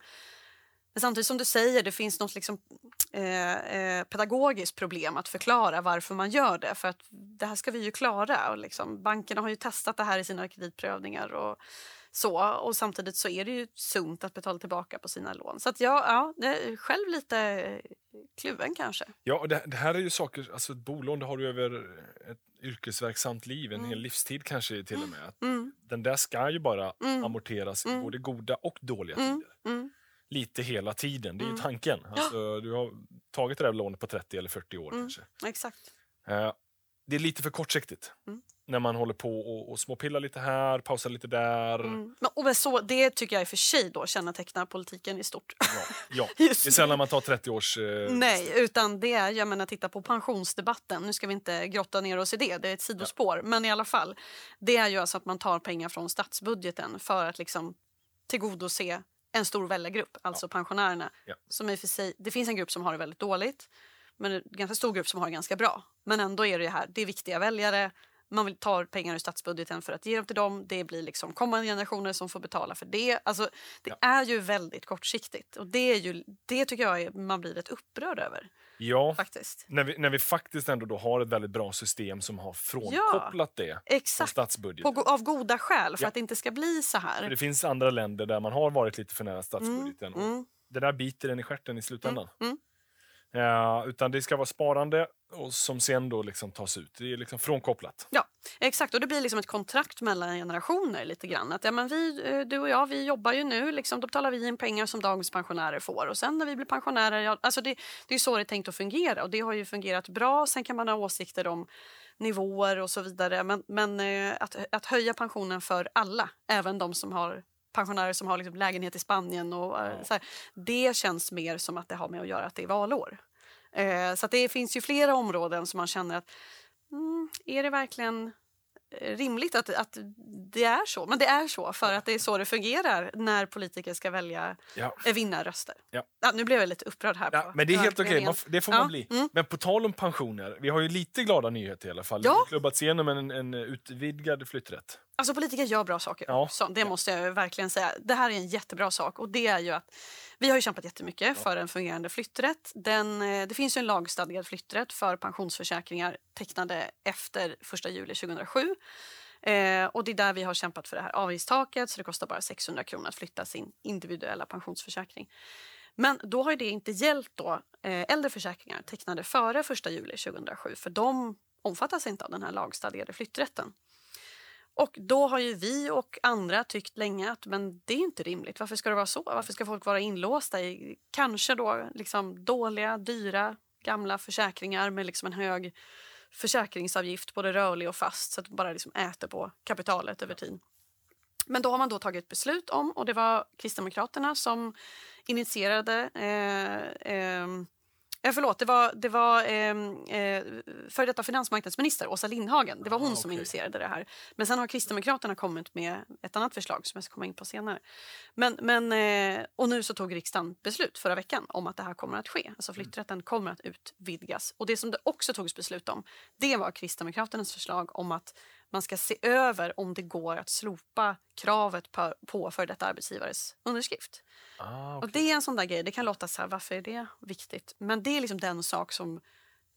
Speaker 3: Men samtidigt som du säger, det finns något liksom, eh, eh, pedagogiskt problem att förklara varför man gör det. För att det här ska vi ju klara. Och liksom, bankerna har ju testat det här i sina kreditprövningar och så. Och samtidigt så är det ju sunt att betala tillbaka på sina lån. Så att jag ja, det är själv lite kluven kanske.
Speaker 1: ja och det, det här är ju saker, alltså ett bolån det har du över ett yrkesverksamt liv, en
Speaker 3: Mm.
Speaker 1: hel livstid kanske till och med. Att
Speaker 3: Mm,
Speaker 1: Den där ska ju bara
Speaker 3: Mm.
Speaker 1: amorteras i
Speaker 3: Mm.
Speaker 1: både goda och dåliga
Speaker 3: mm,
Speaker 1: tider.
Speaker 3: mm.
Speaker 1: Lite hela tiden, det är ju
Speaker 3: Mm.
Speaker 1: tanken. Alltså, du har tagit det där lånet på 30 eller 40 år
Speaker 3: Mm.
Speaker 1: kanske.
Speaker 3: Exakt.
Speaker 1: Eh, det är lite för kortsiktigt. När man håller på och, och småpillar lite här, pausar lite där.
Speaker 3: Mm. Men, och så, det tycker jag i och för sig då kännetecknar politiken i stort.
Speaker 1: Ja, ja. [laughs] Det är sällan man tar 30 års... Eh,
Speaker 3: Nej, utan det är, jag menar titta på pensionsdebatten, nu ska vi inte grotta ner oss i det, det är ett sidospår, men i alla fall. Det är ju alltså att man tar pengar från statsbudgeten för att liksom tillgodose en stor väljargrupp, alltså pensionärerna.
Speaker 1: Ja.
Speaker 3: Som i för sig, det finns en grupp som har det väldigt dåligt, men en ganska stor grupp som har det ganska bra. Men ändå är det här, det är viktiga väljare, man vill ta pengar ur statsbudgeten för att ge dem till dem. Det blir liksom kommande generationer som får betala för det. Alltså, det
Speaker 1: Ja.
Speaker 3: är ju väldigt kortsiktigt och det, är ju, det tycker jag är, man blir rätt upprörd över.
Speaker 1: ja,
Speaker 3: faktiskt.
Speaker 1: när vi, när vi faktiskt ändå då har ett väldigt bra system som har frånkopplat det från
Speaker 3: Exakt,
Speaker 1: statsbudgeten.
Speaker 3: på, av goda skäl för
Speaker 1: Ja.
Speaker 3: att det inte ska bli så
Speaker 1: För
Speaker 3: här.
Speaker 1: det finns andra länder där man har varit lite för nära statsbudgeten. och
Speaker 3: Mm,
Speaker 1: Det där biter en i stjärten i slutändan.
Speaker 3: mm.
Speaker 1: Eh, utan det ska vara sparande och som sen då liksom tas ut. Det är liksom frånkopplat.
Speaker 3: Ja, exakt. Och det blir liksom ett kontrakt mellan generationer lite grann. Att, ja, men vi, eh, du och jag, vi jobbar ju nu, liksom, då betalar vi in pengar som dagens pensionärer får. Och sen när vi blir pensionärer, ja, alltså det, det är så det är tänkt att fungera. Och det har ju fungerat bra. Sen kan man ha åsikter om nivåer och så vidare. Men, men eh, att, att höja pensionen för alla, även de som har pensionärer som har liksom lägenhet i Spanien. Och, eh,
Speaker 1: Ja.
Speaker 3: så här, det känns mer som att det har med att göra att det är valår. Eh, så det finns ju flera områden som man känner att mm, är det verkligen eh, rimligt att, att det är så? Men det är så för att det är så det fungerar när politiker ska välja
Speaker 1: Ja.
Speaker 3: eh, vinnarröster.
Speaker 1: Ja.
Speaker 3: nu blev jag lite upprörd här.
Speaker 1: Ja,
Speaker 3: på
Speaker 1: men det är helt okej, f- det får man
Speaker 3: Ja,
Speaker 1: bli.
Speaker 3: mm.
Speaker 1: Men på tal om pensioner, vi har ju lite glada nyheter i alla fall.
Speaker 3: Ja.
Speaker 1: Det klubbats igenom en, en utvidgad flytträtt.
Speaker 3: Alltså politiker gör bra saker
Speaker 1: Ja.
Speaker 3: också, det måste jag verkligen säga. Det här är en jättebra sak och det är ju att vi har ju kämpat jättemycket för en fungerande flytträtt. Den, eh, det finns ju en lagstadgad flytträtt för pensionsförsäkringar tecknade efter 1 juli 2007. Eh, och det är där vi har kämpat för det här avgiftstaket så det kostar bara 600 kronor att flytta sin individuella pensionsförsäkring. Men då har det inte gällt då eh, äldre försäkringar tecknade före 1 juli 2007 för de omfattas inte av den här lagstadgade flytträtten. Och då har ju vi och andra tyckt länge att men det är inte rimligt. Varför ska det vara så? Varför ska folk vara inlåsta i kanske då liksom dåliga, dyra, gamla försäkringar med liksom en hög försäkringsavgift, både rörlig och fast, så att det bara liksom äter på kapitalet över tid. Men då har man då tagit beslut om, och det var Kristdemokraterna som initierade eh, eh, Eh, förlåt, det var, det var eh, eh, före detta finansmarknadsminister Åsa Lindhagen. Det var hon
Speaker 1: Ah,
Speaker 3: som
Speaker 1: okej.
Speaker 3: initierade det här. Men sen har Kristdemokraterna kommit med ett annat förslag som jag ska komma in på senare. Men, men, eh, och nu så tog riksdagen beslut förra veckan om att det här kommer att ske. Alltså flytträtten kommer att utvidgas. Och det som det också togs beslut om, det var Kristdemokraternas förslag om att man ska se över om det går att slopa kravet på, på för detta arbetsgivares underskrift.
Speaker 1: Ah,
Speaker 3: Och
Speaker 1: okej.
Speaker 3: det är en sån där grej, det kan låta så här, varför är det viktigt? Men det är liksom den sak som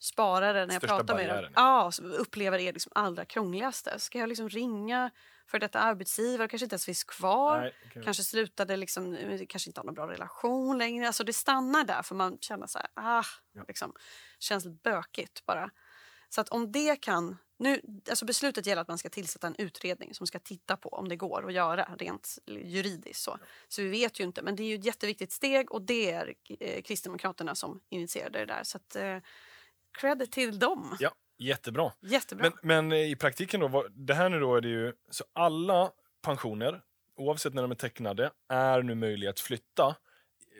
Speaker 3: sparare, när jag
Speaker 1: Största
Speaker 3: pratar med dem,
Speaker 1: barriären.
Speaker 3: ja, upplever är liksom allra krångligaste. Ska jag liksom ringa för detta arbetsgivare, kanske inte ens finns kvar,
Speaker 1: Nej, okej.
Speaker 3: kanske slutade liksom, kanske inte har någon bra relation längre. Alltså det stannar där för man känner så här, ah,
Speaker 1: Ja.
Speaker 3: liksom, känns bökigt bara. Så att om det kan, nu, alltså beslutet gäller att man ska tillsätta en utredning som ska titta på om det går att göra rent juridiskt. Så, så vi vet ju inte, men det är ju ett jätteviktigt steg och det är eh, Kristdemokraterna som initierade det där. Så att, eh, credit till dem.
Speaker 1: Ja, jättebra.
Speaker 3: Jättebra.
Speaker 1: Men, men i praktiken då, vad- det här nu då är det ju, så alla pensioner, oavsett när de är tecknade, är nu möjliga att flytta.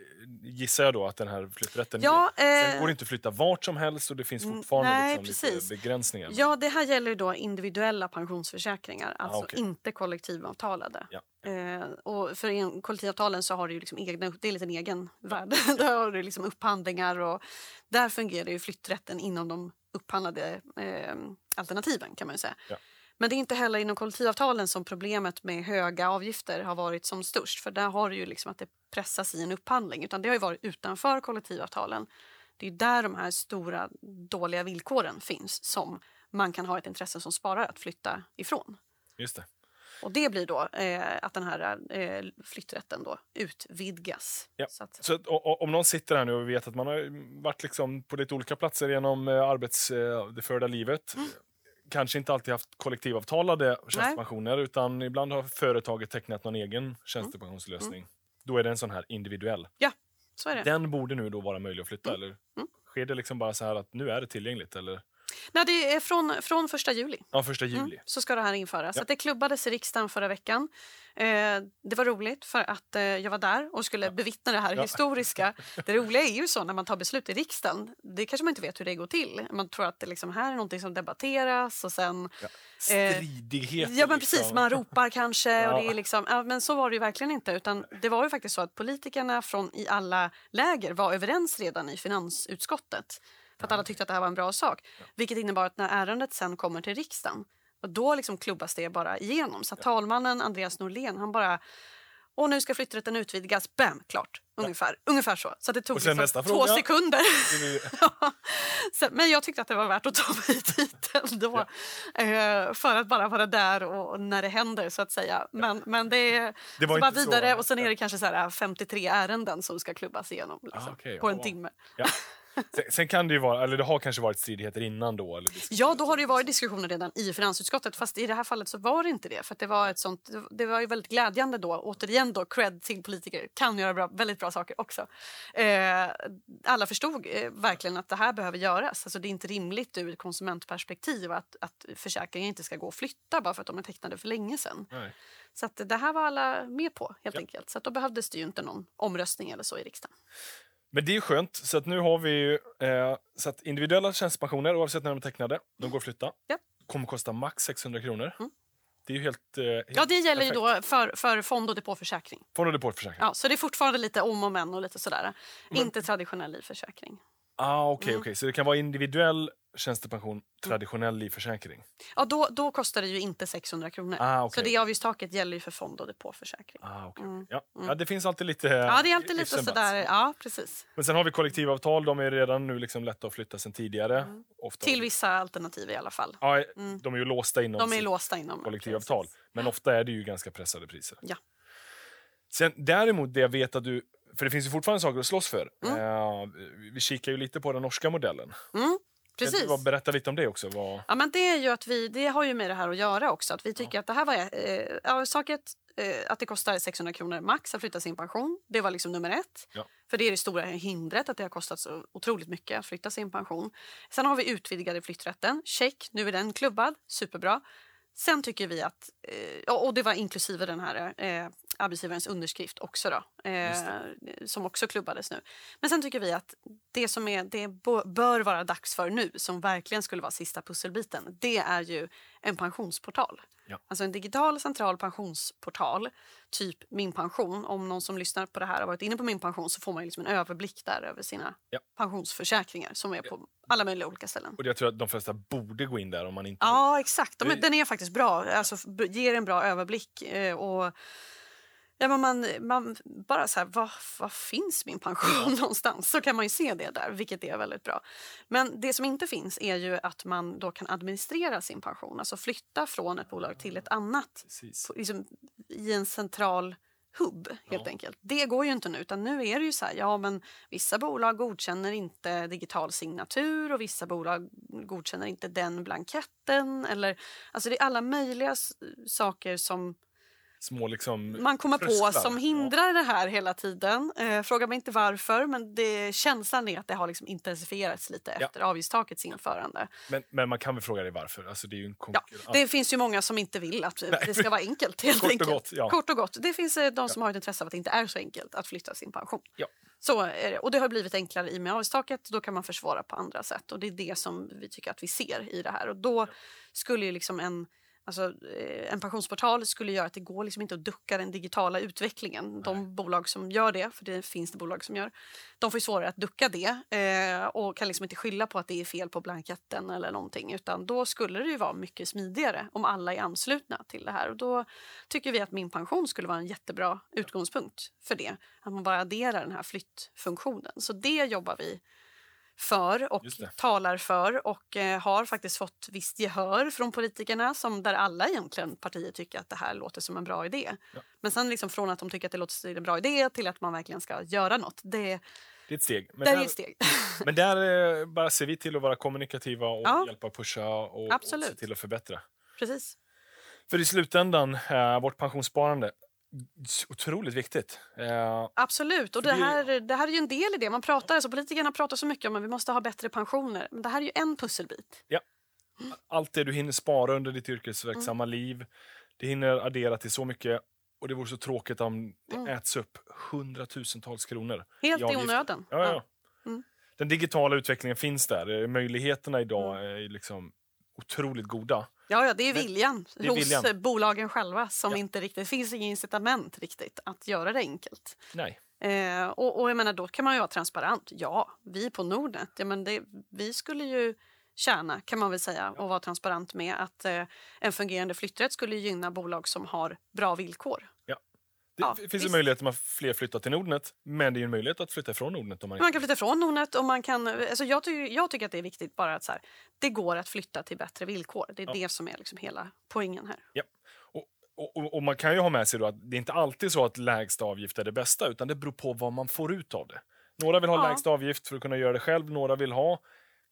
Speaker 1: Eh, Gissar jag då att den här flytträtten
Speaker 3: Ja,
Speaker 1: ger. Sen
Speaker 3: eh,
Speaker 1: går det inte att flytta vart som helst och det finns fortfarande
Speaker 3: nej,
Speaker 1: liksom lite begränsningar.
Speaker 3: Ja, det här gäller ju då individuella pensionsförsäkringar, alltså
Speaker 1: okej.
Speaker 3: inte kollektivavtalade.
Speaker 1: Ja.
Speaker 3: Eh, och för en, kollektivavtalen så har ju liksom egna, det är lite en egen värld. [laughs] där har du liksom upphandlingar och där fungerar ju flytträtten inom de upphandlade eh, alternativen kan man säga. Men det är inte heller inom kollektivavtalen som problemet med höga avgifter har varit som störst. För där har du ju liksom att det pressas i en upphandling. Utan det har ju varit utanför kollektivavtalen. Det är där de här stora dåliga villkoren finns som man kan ha ett intresse som sparare att flytta ifrån.
Speaker 1: Just det.
Speaker 3: Och det blir då eh, att den här eh, flytträtten då utvidgas.
Speaker 1: Ja.
Speaker 3: Så att,
Speaker 1: Så att, o- o- om någon sitter här nu och vet att man har varit liksom på lite olika platser genom eh, arbets, eh, det förda livet.
Speaker 3: Mm.
Speaker 1: Kanske inte alltid haft kollektivavtalade tjänstepensioner utan ibland har företaget tecknat någon
Speaker 3: Mm.
Speaker 1: egen tjänstepensionslösning. Då är det en sån här individuell.
Speaker 3: ja, så är det.
Speaker 1: Den borde nu då vara möjlig att flytta,
Speaker 3: Mm.
Speaker 1: eller? Sker det liksom bara så här att nu är det tillgängligt, eller?
Speaker 3: Nej, det är från, från första juli.
Speaker 1: Ja, första juli.
Speaker 3: Mm, så ska det här införas.
Speaker 1: Ja.
Speaker 3: Det klubbades i riksdagen förra veckan. Eh, det var roligt för att eh, jag var där och skulle bevittna det här
Speaker 1: Ja.
Speaker 3: historiska. [laughs] Det roliga är ju så när man tar beslut i riksdagen, det kanske man inte vet hur det går till. Man tror att det liksom här är någonting som debatteras och sen...
Speaker 1: Ja.
Speaker 3: Eh,
Speaker 1: Stridigheter.
Speaker 3: Ja men precis,
Speaker 1: liksom.
Speaker 3: man ropar kanske.
Speaker 1: Ja.
Speaker 3: Och det är liksom, ja, men så var det ju verkligen inte. Utan det var ju faktiskt så att politikerna från i alla läger var överens redan i finansutskottet. För att alla tyckte att det här var en bra sak. Vilket innebar att när ärendet sen kommer till riksdagen och då liksom klubbas det bara igenom. Så talmannen Andreas Norlén han bara och nu ska flytträtten utvidgas. Bam, klart. Ungefär, ungefär så. Så det tog liksom två sekunder. [laughs] Ja. Så, men jag tyckte att det var värt att ta mig [laughs] dit ändå. Eh, för att bara vara där och, när det händer så att säga. Men, men det
Speaker 1: Det var
Speaker 3: bara
Speaker 1: inte så-
Speaker 3: vidare och sen är det kanske så här 53 ärenden som ska klubbas igenom liksom,
Speaker 1: Ah, okej.
Speaker 3: på en
Speaker 1: Ja.
Speaker 3: timme. [laughs]
Speaker 1: Sen, sen kan det ju vara, eller det har kanske varit stridigheter innan då? Eller
Speaker 3: Ja, då har det ju varit diskussioner redan i finansutskottet. Fast i det här fallet så var det inte det. För det, var ett sånt, det var ju väldigt glädjande då. Återigen då, cred till politiker. Kan göra bra, väldigt bra saker också. Eh, alla förstod eh, verkligen att det här behöver göras. Alltså, det är inte rimligt ur ett konsumentperspektiv att, att försäkringen inte ska gå att flytta bara för att de är tecknade för länge sedan.
Speaker 1: Nej.
Speaker 3: Så att det här var alla med på helt
Speaker 1: Ja.
Speaker 3: enkelt. Så att då behövdes det ju inte någon omröstning eller så i riksdagen.
Speaker 1: Men det är ju skönt, så att nu har vi ju eh, så att individuella tjänstepensioner, oavsett när de är tecknade, de går att flytta.
Speaker 3: Ja.
Speaker 1: kommer kosta max 600 kronor.
Speaker 3: Mm.
Speaker 1: Det är ju helt... Eh, helt
Speaker 3: Ja, det gäller ju
Speaker 1: perfekt.
Speaker 3: då för, för fond och depåförsäkring.
Speaker 1: Fond och depåförsäkring.
Speaker 3: Ja, så det är fortfarande lite om och men och lite sådär. Inte traditionell livförsäkring.
Speaker 1: Ah, okej,
Speaker 3: Mm.
Speaker 1: okej. Så det kan vara individuell tjänstepension, traditionell livförsäkring.
Speaker 3: Ja, då, då kostar det ju inte 600 kronor.
Speaker 1: Ah, okej.
Speaker 3: Så det avgiftstaket gäller ju för fond och depåförsäkring.
Speaker 1: Ah, okej.
Speaker 3: Mm.
Speaker 1: Ja. ja, det finns alltid lite...
Speaker 3: Ja, det är alltid lite sådär. Ja, precis.
Speaker 1: Men sen har vi kollektivavtal, de är redan nu liksom lätta att flytta sen tidigare. Ofta.
Speaker 3: Mm. Till vissa alternativ i alla fall.
Speaker 1: Ja, de är ju låsta inom
Speaker 3: De är låsta inom
Speaker 1: kollektivavtal.
Speaker 3: precis.
Speaker 1: Men ofta är det ju ganska pressade priser.
Speaker 3: Ja.
Speaker 1: Sen, däremot, det jag vet att du... För det finns ju fortfarande saker att slåss för.
Speaker 3: Mm.
Speaker 1: Eh, vi kikar ju lite på den norska modellen.
Speaker 3: Mm,
Speaker 1: Kan
Speaker 3: precis.
Speaker 1: du bara berätta lite om det också? Vad...
Speaker 3: Ja, men det, är ju att vi, det har ju med det här att göra också. Att vi tycker att det här var eh, ja, saket, eh, att det kostar 600 kronor max att flytta sin pension. Det var liksom nummer ett.
Speaker 1: Ja.
Speaker 3: För det är det stora hindret, att det har kostat så otroligt mycket att flytta sin pension. Sen har vi utvidgade flytträtten. Check, nu är den klubbad. Superbra. Sen tycker vi att, eh, ja, och det var inklusive den här eh, arbetsgivarens underskrift också då, eh, som också klubbades nu. Men sen tycker vi att det som är, det bör vara dags för nu, som verkligen skulle vara sista pusselbiten, det är ju en pensionsportal.
Speaker 1: Ja.
Speaker 3: Alltså en digital central pensionsportal, typ Min pension. Om någon som lyssnar på det här har varit inne på Min pension så får man liksom en överblick där över sina
Speaker 1: Ja.
Speaker 3: pensionsförsäkringar som är på alla möjliga olika ställen.
Speaker 1: Och jag tror att de flesta borde gå in där om man inte...
Speaker 3: Ja, exakt. De, den är faktiskt bra. Alltså, ger en bra överblick. Eh, och ja, men man, man bara så här, var, var finns min pension [laughs] någonstans? Så kan man ju se det där, vilket är väldigt bra. Men det som inte finns är ju att man då kan administrera sin pension. Alltså flytta från ett bolag till ett annat. På- Liksom, I en central hubb, helt
Speaker 1: Ja.
Speaker 3: enkelt. Det går ju inte nu, utan nu är det ju så här, ja men vissa bolag godkänner inte digital signatur och vissa bolag godkänner inte den blanketten. Eller, alltså det är alla möjliga saker som
Speaker 1: Små liksom...
Speaker 3: man kommer på
Speaker 1: trösklar.
Speaker 3: som hindrar det här hela tiden. Eh, fråga mig inte varför, men det, känslan är att det har liksom intensifierats lite
Speaker 1: Ja.
Speaker 3: efter avgiftstakets införande.
Speaker 1: Men, men man kan väl fråga dig varför? Alltså, det
Speaker 3: Ja, det finns ju många som inte vill att det ska vara enkelt. Helt
Speaker 1: Kort och
Speaker 3: enkelt.
Speaker 1: gott, ja.
Speaker 3: Kort och gott. Det finns eh, de som har ett intresse av att det inte är så enkelt att flytta sin pension. Så det. Och det har blivit enklare i och med avgiftstaket. Då kan man försvara på andra sätt. Och det är det som vi tycker att vi ser i det här. Och då skulle ju liksom en Alltså, eh, en pensionsportal skulle göra att det går liksom inte att ducka den digitala utvecklingen. De bolag som gör det, för det finns det bolag som gör, de får ju svårare att ducka det eh, och kan liksom inte skylla på att det är fel på blanketten eller någonting. Utan då skulle det ju vara mycket smidigare om alla är anslutna till det här. Och då tycker vi att Min pension skulle vara en jättebra utgångspunkt för det. Att man bara adderar den här flyttfunktionen. Så det jobbar vi för och talar för och eh, har faktiskt fått visst gehör från politikerna som där alla egentligen partier tycker att det här låter som en bra idé.
Speaker 1: Ja.
Speaker 3: Men sen liksom från att de tycker att det låter som en bra idé till att man verkligen ska göra något. Det,
Speaker 1: Det är ett steg. Men där,
Speaker 3: ett steg.
Speaker 1: men där eh, bara ser vi till att vara kommunikativa och
Speaker 3: Ja.
Speaker 1: hjälpa pusha och, och
Speaker 3: Absolut.
Speaker 1: se till att förbättra.
Speaker 3: Precis.
Speaker 1: För i slutändan, eh, vårt pensionssparande, otroligt viktigt. Eh,
Speaker 3: Absolut. Och det här, det här är ju en del i det. Man pratar, alltså politikerna pratar så mycket om att vi måste ha bättre pensioner. Men det här är ju en pusselbit.
Speaker 1: allt det du hinner spara under ditt yrkesverksamma
Speaker 3: Mm.
Speaker 1: liv, det hinner addera till så mycket. Och det vore så tråkigt om det
Speaker 3: Mm.
Speaker 1: äts upp hundratusentals kronor.
Speaker 3: Helt i onödan.
Speaker 1: Ja, ja. ja.
Speaker 3: Mm.
Speaker 1: Den digitala utvecklingen finns där. Eh, Möjligheterna idag är liksom otroligt goda.
Speaker 3: Ja, ja, det är viljan
Speaker 1: det är
Speaker 3: hos
Speaker 1: viljan.
Speaker 3: eh, bolagen själva som
Speaker 1: Ja.
Speaker 3: inte riktigt... Det finns inget incitament riktigt att göra det enkelt.
Speaker 1: Nej.
Speaker 3: Eh, och, och jag menar, då kan man ju vara transparent. Ja, vi på Nordnet, ja, men det, vi skulle ju tjäna, kan man väl säga, och vara transparent med att eh, en fungerande flytträtt skulle gynna bolag som har bra villkor.
Speaker 1: Det
Speaker 3: Ja,
Speaker 1: finns
Speaker 3: visst.
Speaker 1: möjlighet att fler flyttar till Nordnet, men det är en möjlighet att flytta från Nordnet. Om man
Speaker 3: Man kan flytta från Nordnet och man kan... Alltså jag, ty, jag tycker att det är viktigt bara att så här, det går att flytta till bättre villkor. Det är
Speaker 1: Ja.
Speaker 3: det som är liksom hela poängen här.
Speaker 1: Ja. Och, och, och- man kan ju ha med sig att det är inte alltid så att lägsta avgift är det bästa, utan det beror på vad man får ut av det. Några vill ha
Speaker 3: Ja.
Speaker 1: lägsta avgift för att kunna göra det själv. Några vill ha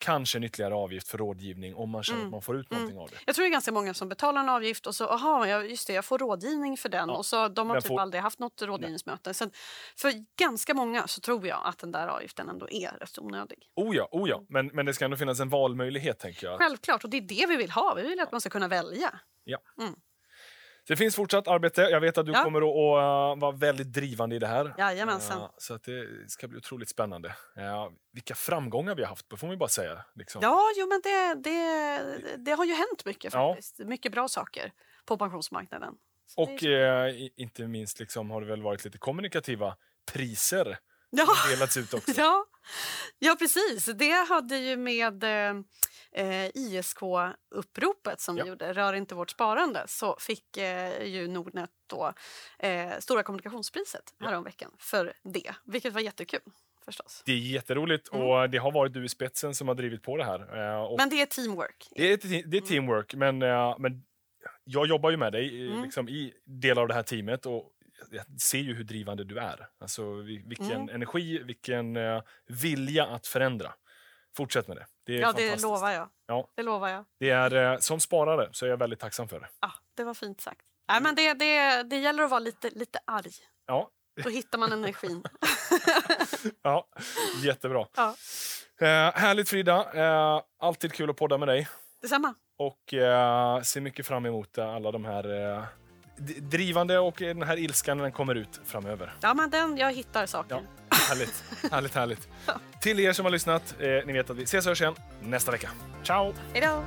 Speaker 1: kanske en ytterligare avgift för rådgivning om man känner
Speaker 3: Mm.
Speaker 1: att man får ut någonting av det.
Speaker 3: Jag tror det är ganska många som betalar en avgift och så, aha, ja, just det, jag får rådgivning för den.
Speaker 1: Ja,
Speaker 3: Och så, de har typ
Speaker 1: får-
Speaker 3: aldrig haft något rådgivningsmöte. Så för ganska många så tror jag att den där avgiften ändå är rätt onödig.
Speaker 1: Oh ja, oh ja. Men, men det ska ändå finnas en valmöjlighet tänker jag.
Speaker 3: Självklart, och det är det vi vill ha. Vi vill att man ska kunna välja.
Speaker 1: Det finns fortsatt arbete. Jag vet att du
Speaker 3: Ja.
Speaker 1: kommer att, uh, vara väldigt drivande i det här.
Speaker 3: Jajamensan.
Speaker 1: Uh, så att det ska bli otroligt spännande. Uh, vilka framgångar vi har haft, får man bara säga. Liksom.
Speaker 3: Ja, jo, men det, det, det har ju hänt mycket
Speaker 1: Ja.
Speaker 3: faktiskt. Mycket bra saker på pensionsmarknaden. Så
Speaker 1: Och
Speaker 3: är-
Speaker 1: eh, inte minst liksom, har det väl varit lite kommunikativa priser
Speaker 3: ja.
Speaker 1: delats ut också. [laughs]
Speaker 3: Ja, ja, precis. Det hade ju med eh, eh, ISK-uppropet som
Speaker 1: Ja.
Speaker 3: vi gjorde, Rör inte vårt sparande, så fick eh, ju Nordnet då eh, Stora kommunikationspriset
Speaker 1: Ja.
Speaker 3: häromveckan för det, vilket var jättekul förstås.
Speaker 1: Det är jätteroligt och det har varit du i spetsen som har drivit på det här. Eh,
Speaker 3: Men det är teamwork.
Speaker 1: det, är, det är teamwork, men, eh, men jag jobbar ju med dig i-
Speaker 3: Mm.
Speaker 1: liksom, i delar av det här teamet och jag ser ju hur drivande du är. Alltså vi- vilken
Speaker 3: Mm.
Speaker 1: energi, vilken eh, vilja att förändra. Fortsätt med det. Det
Speaker 3: Ja, det lovar jag.
Speaker 1: Ja.
Speaker 3: Det lovar jag.
Speaker 1: Det är, eh, som sparare så är jag väldigt tacksam för det.
Speaker 3: Ja, det var fint sagt. Nej, men det, det, det gäller att vara lite, lite arg.
Speaker 1: Ja,
Speaker 3: Då hittar man energin. [laughs]
Speaker 1: ja jättebra.
Speaker 3: Ja.
Speaker 1: Eh, härligt Frida, eh, alltid kul att podda med dig.
Speaker 3: Detsamma.
Speaker 1: Och eh, ser mycket fram emot eh, alla de här eh, drivande och den här ilskan när den kommer ut framöver.
Speaker 3: Ja, men den, jag hittar saker.
Speaker 1: Ja, härligt, härligt, härligt. Till er som har lyssnat, eh, ni vet att vi ses och hörs igen nästa vecka. Ciao!
Speaker 3: Hej då!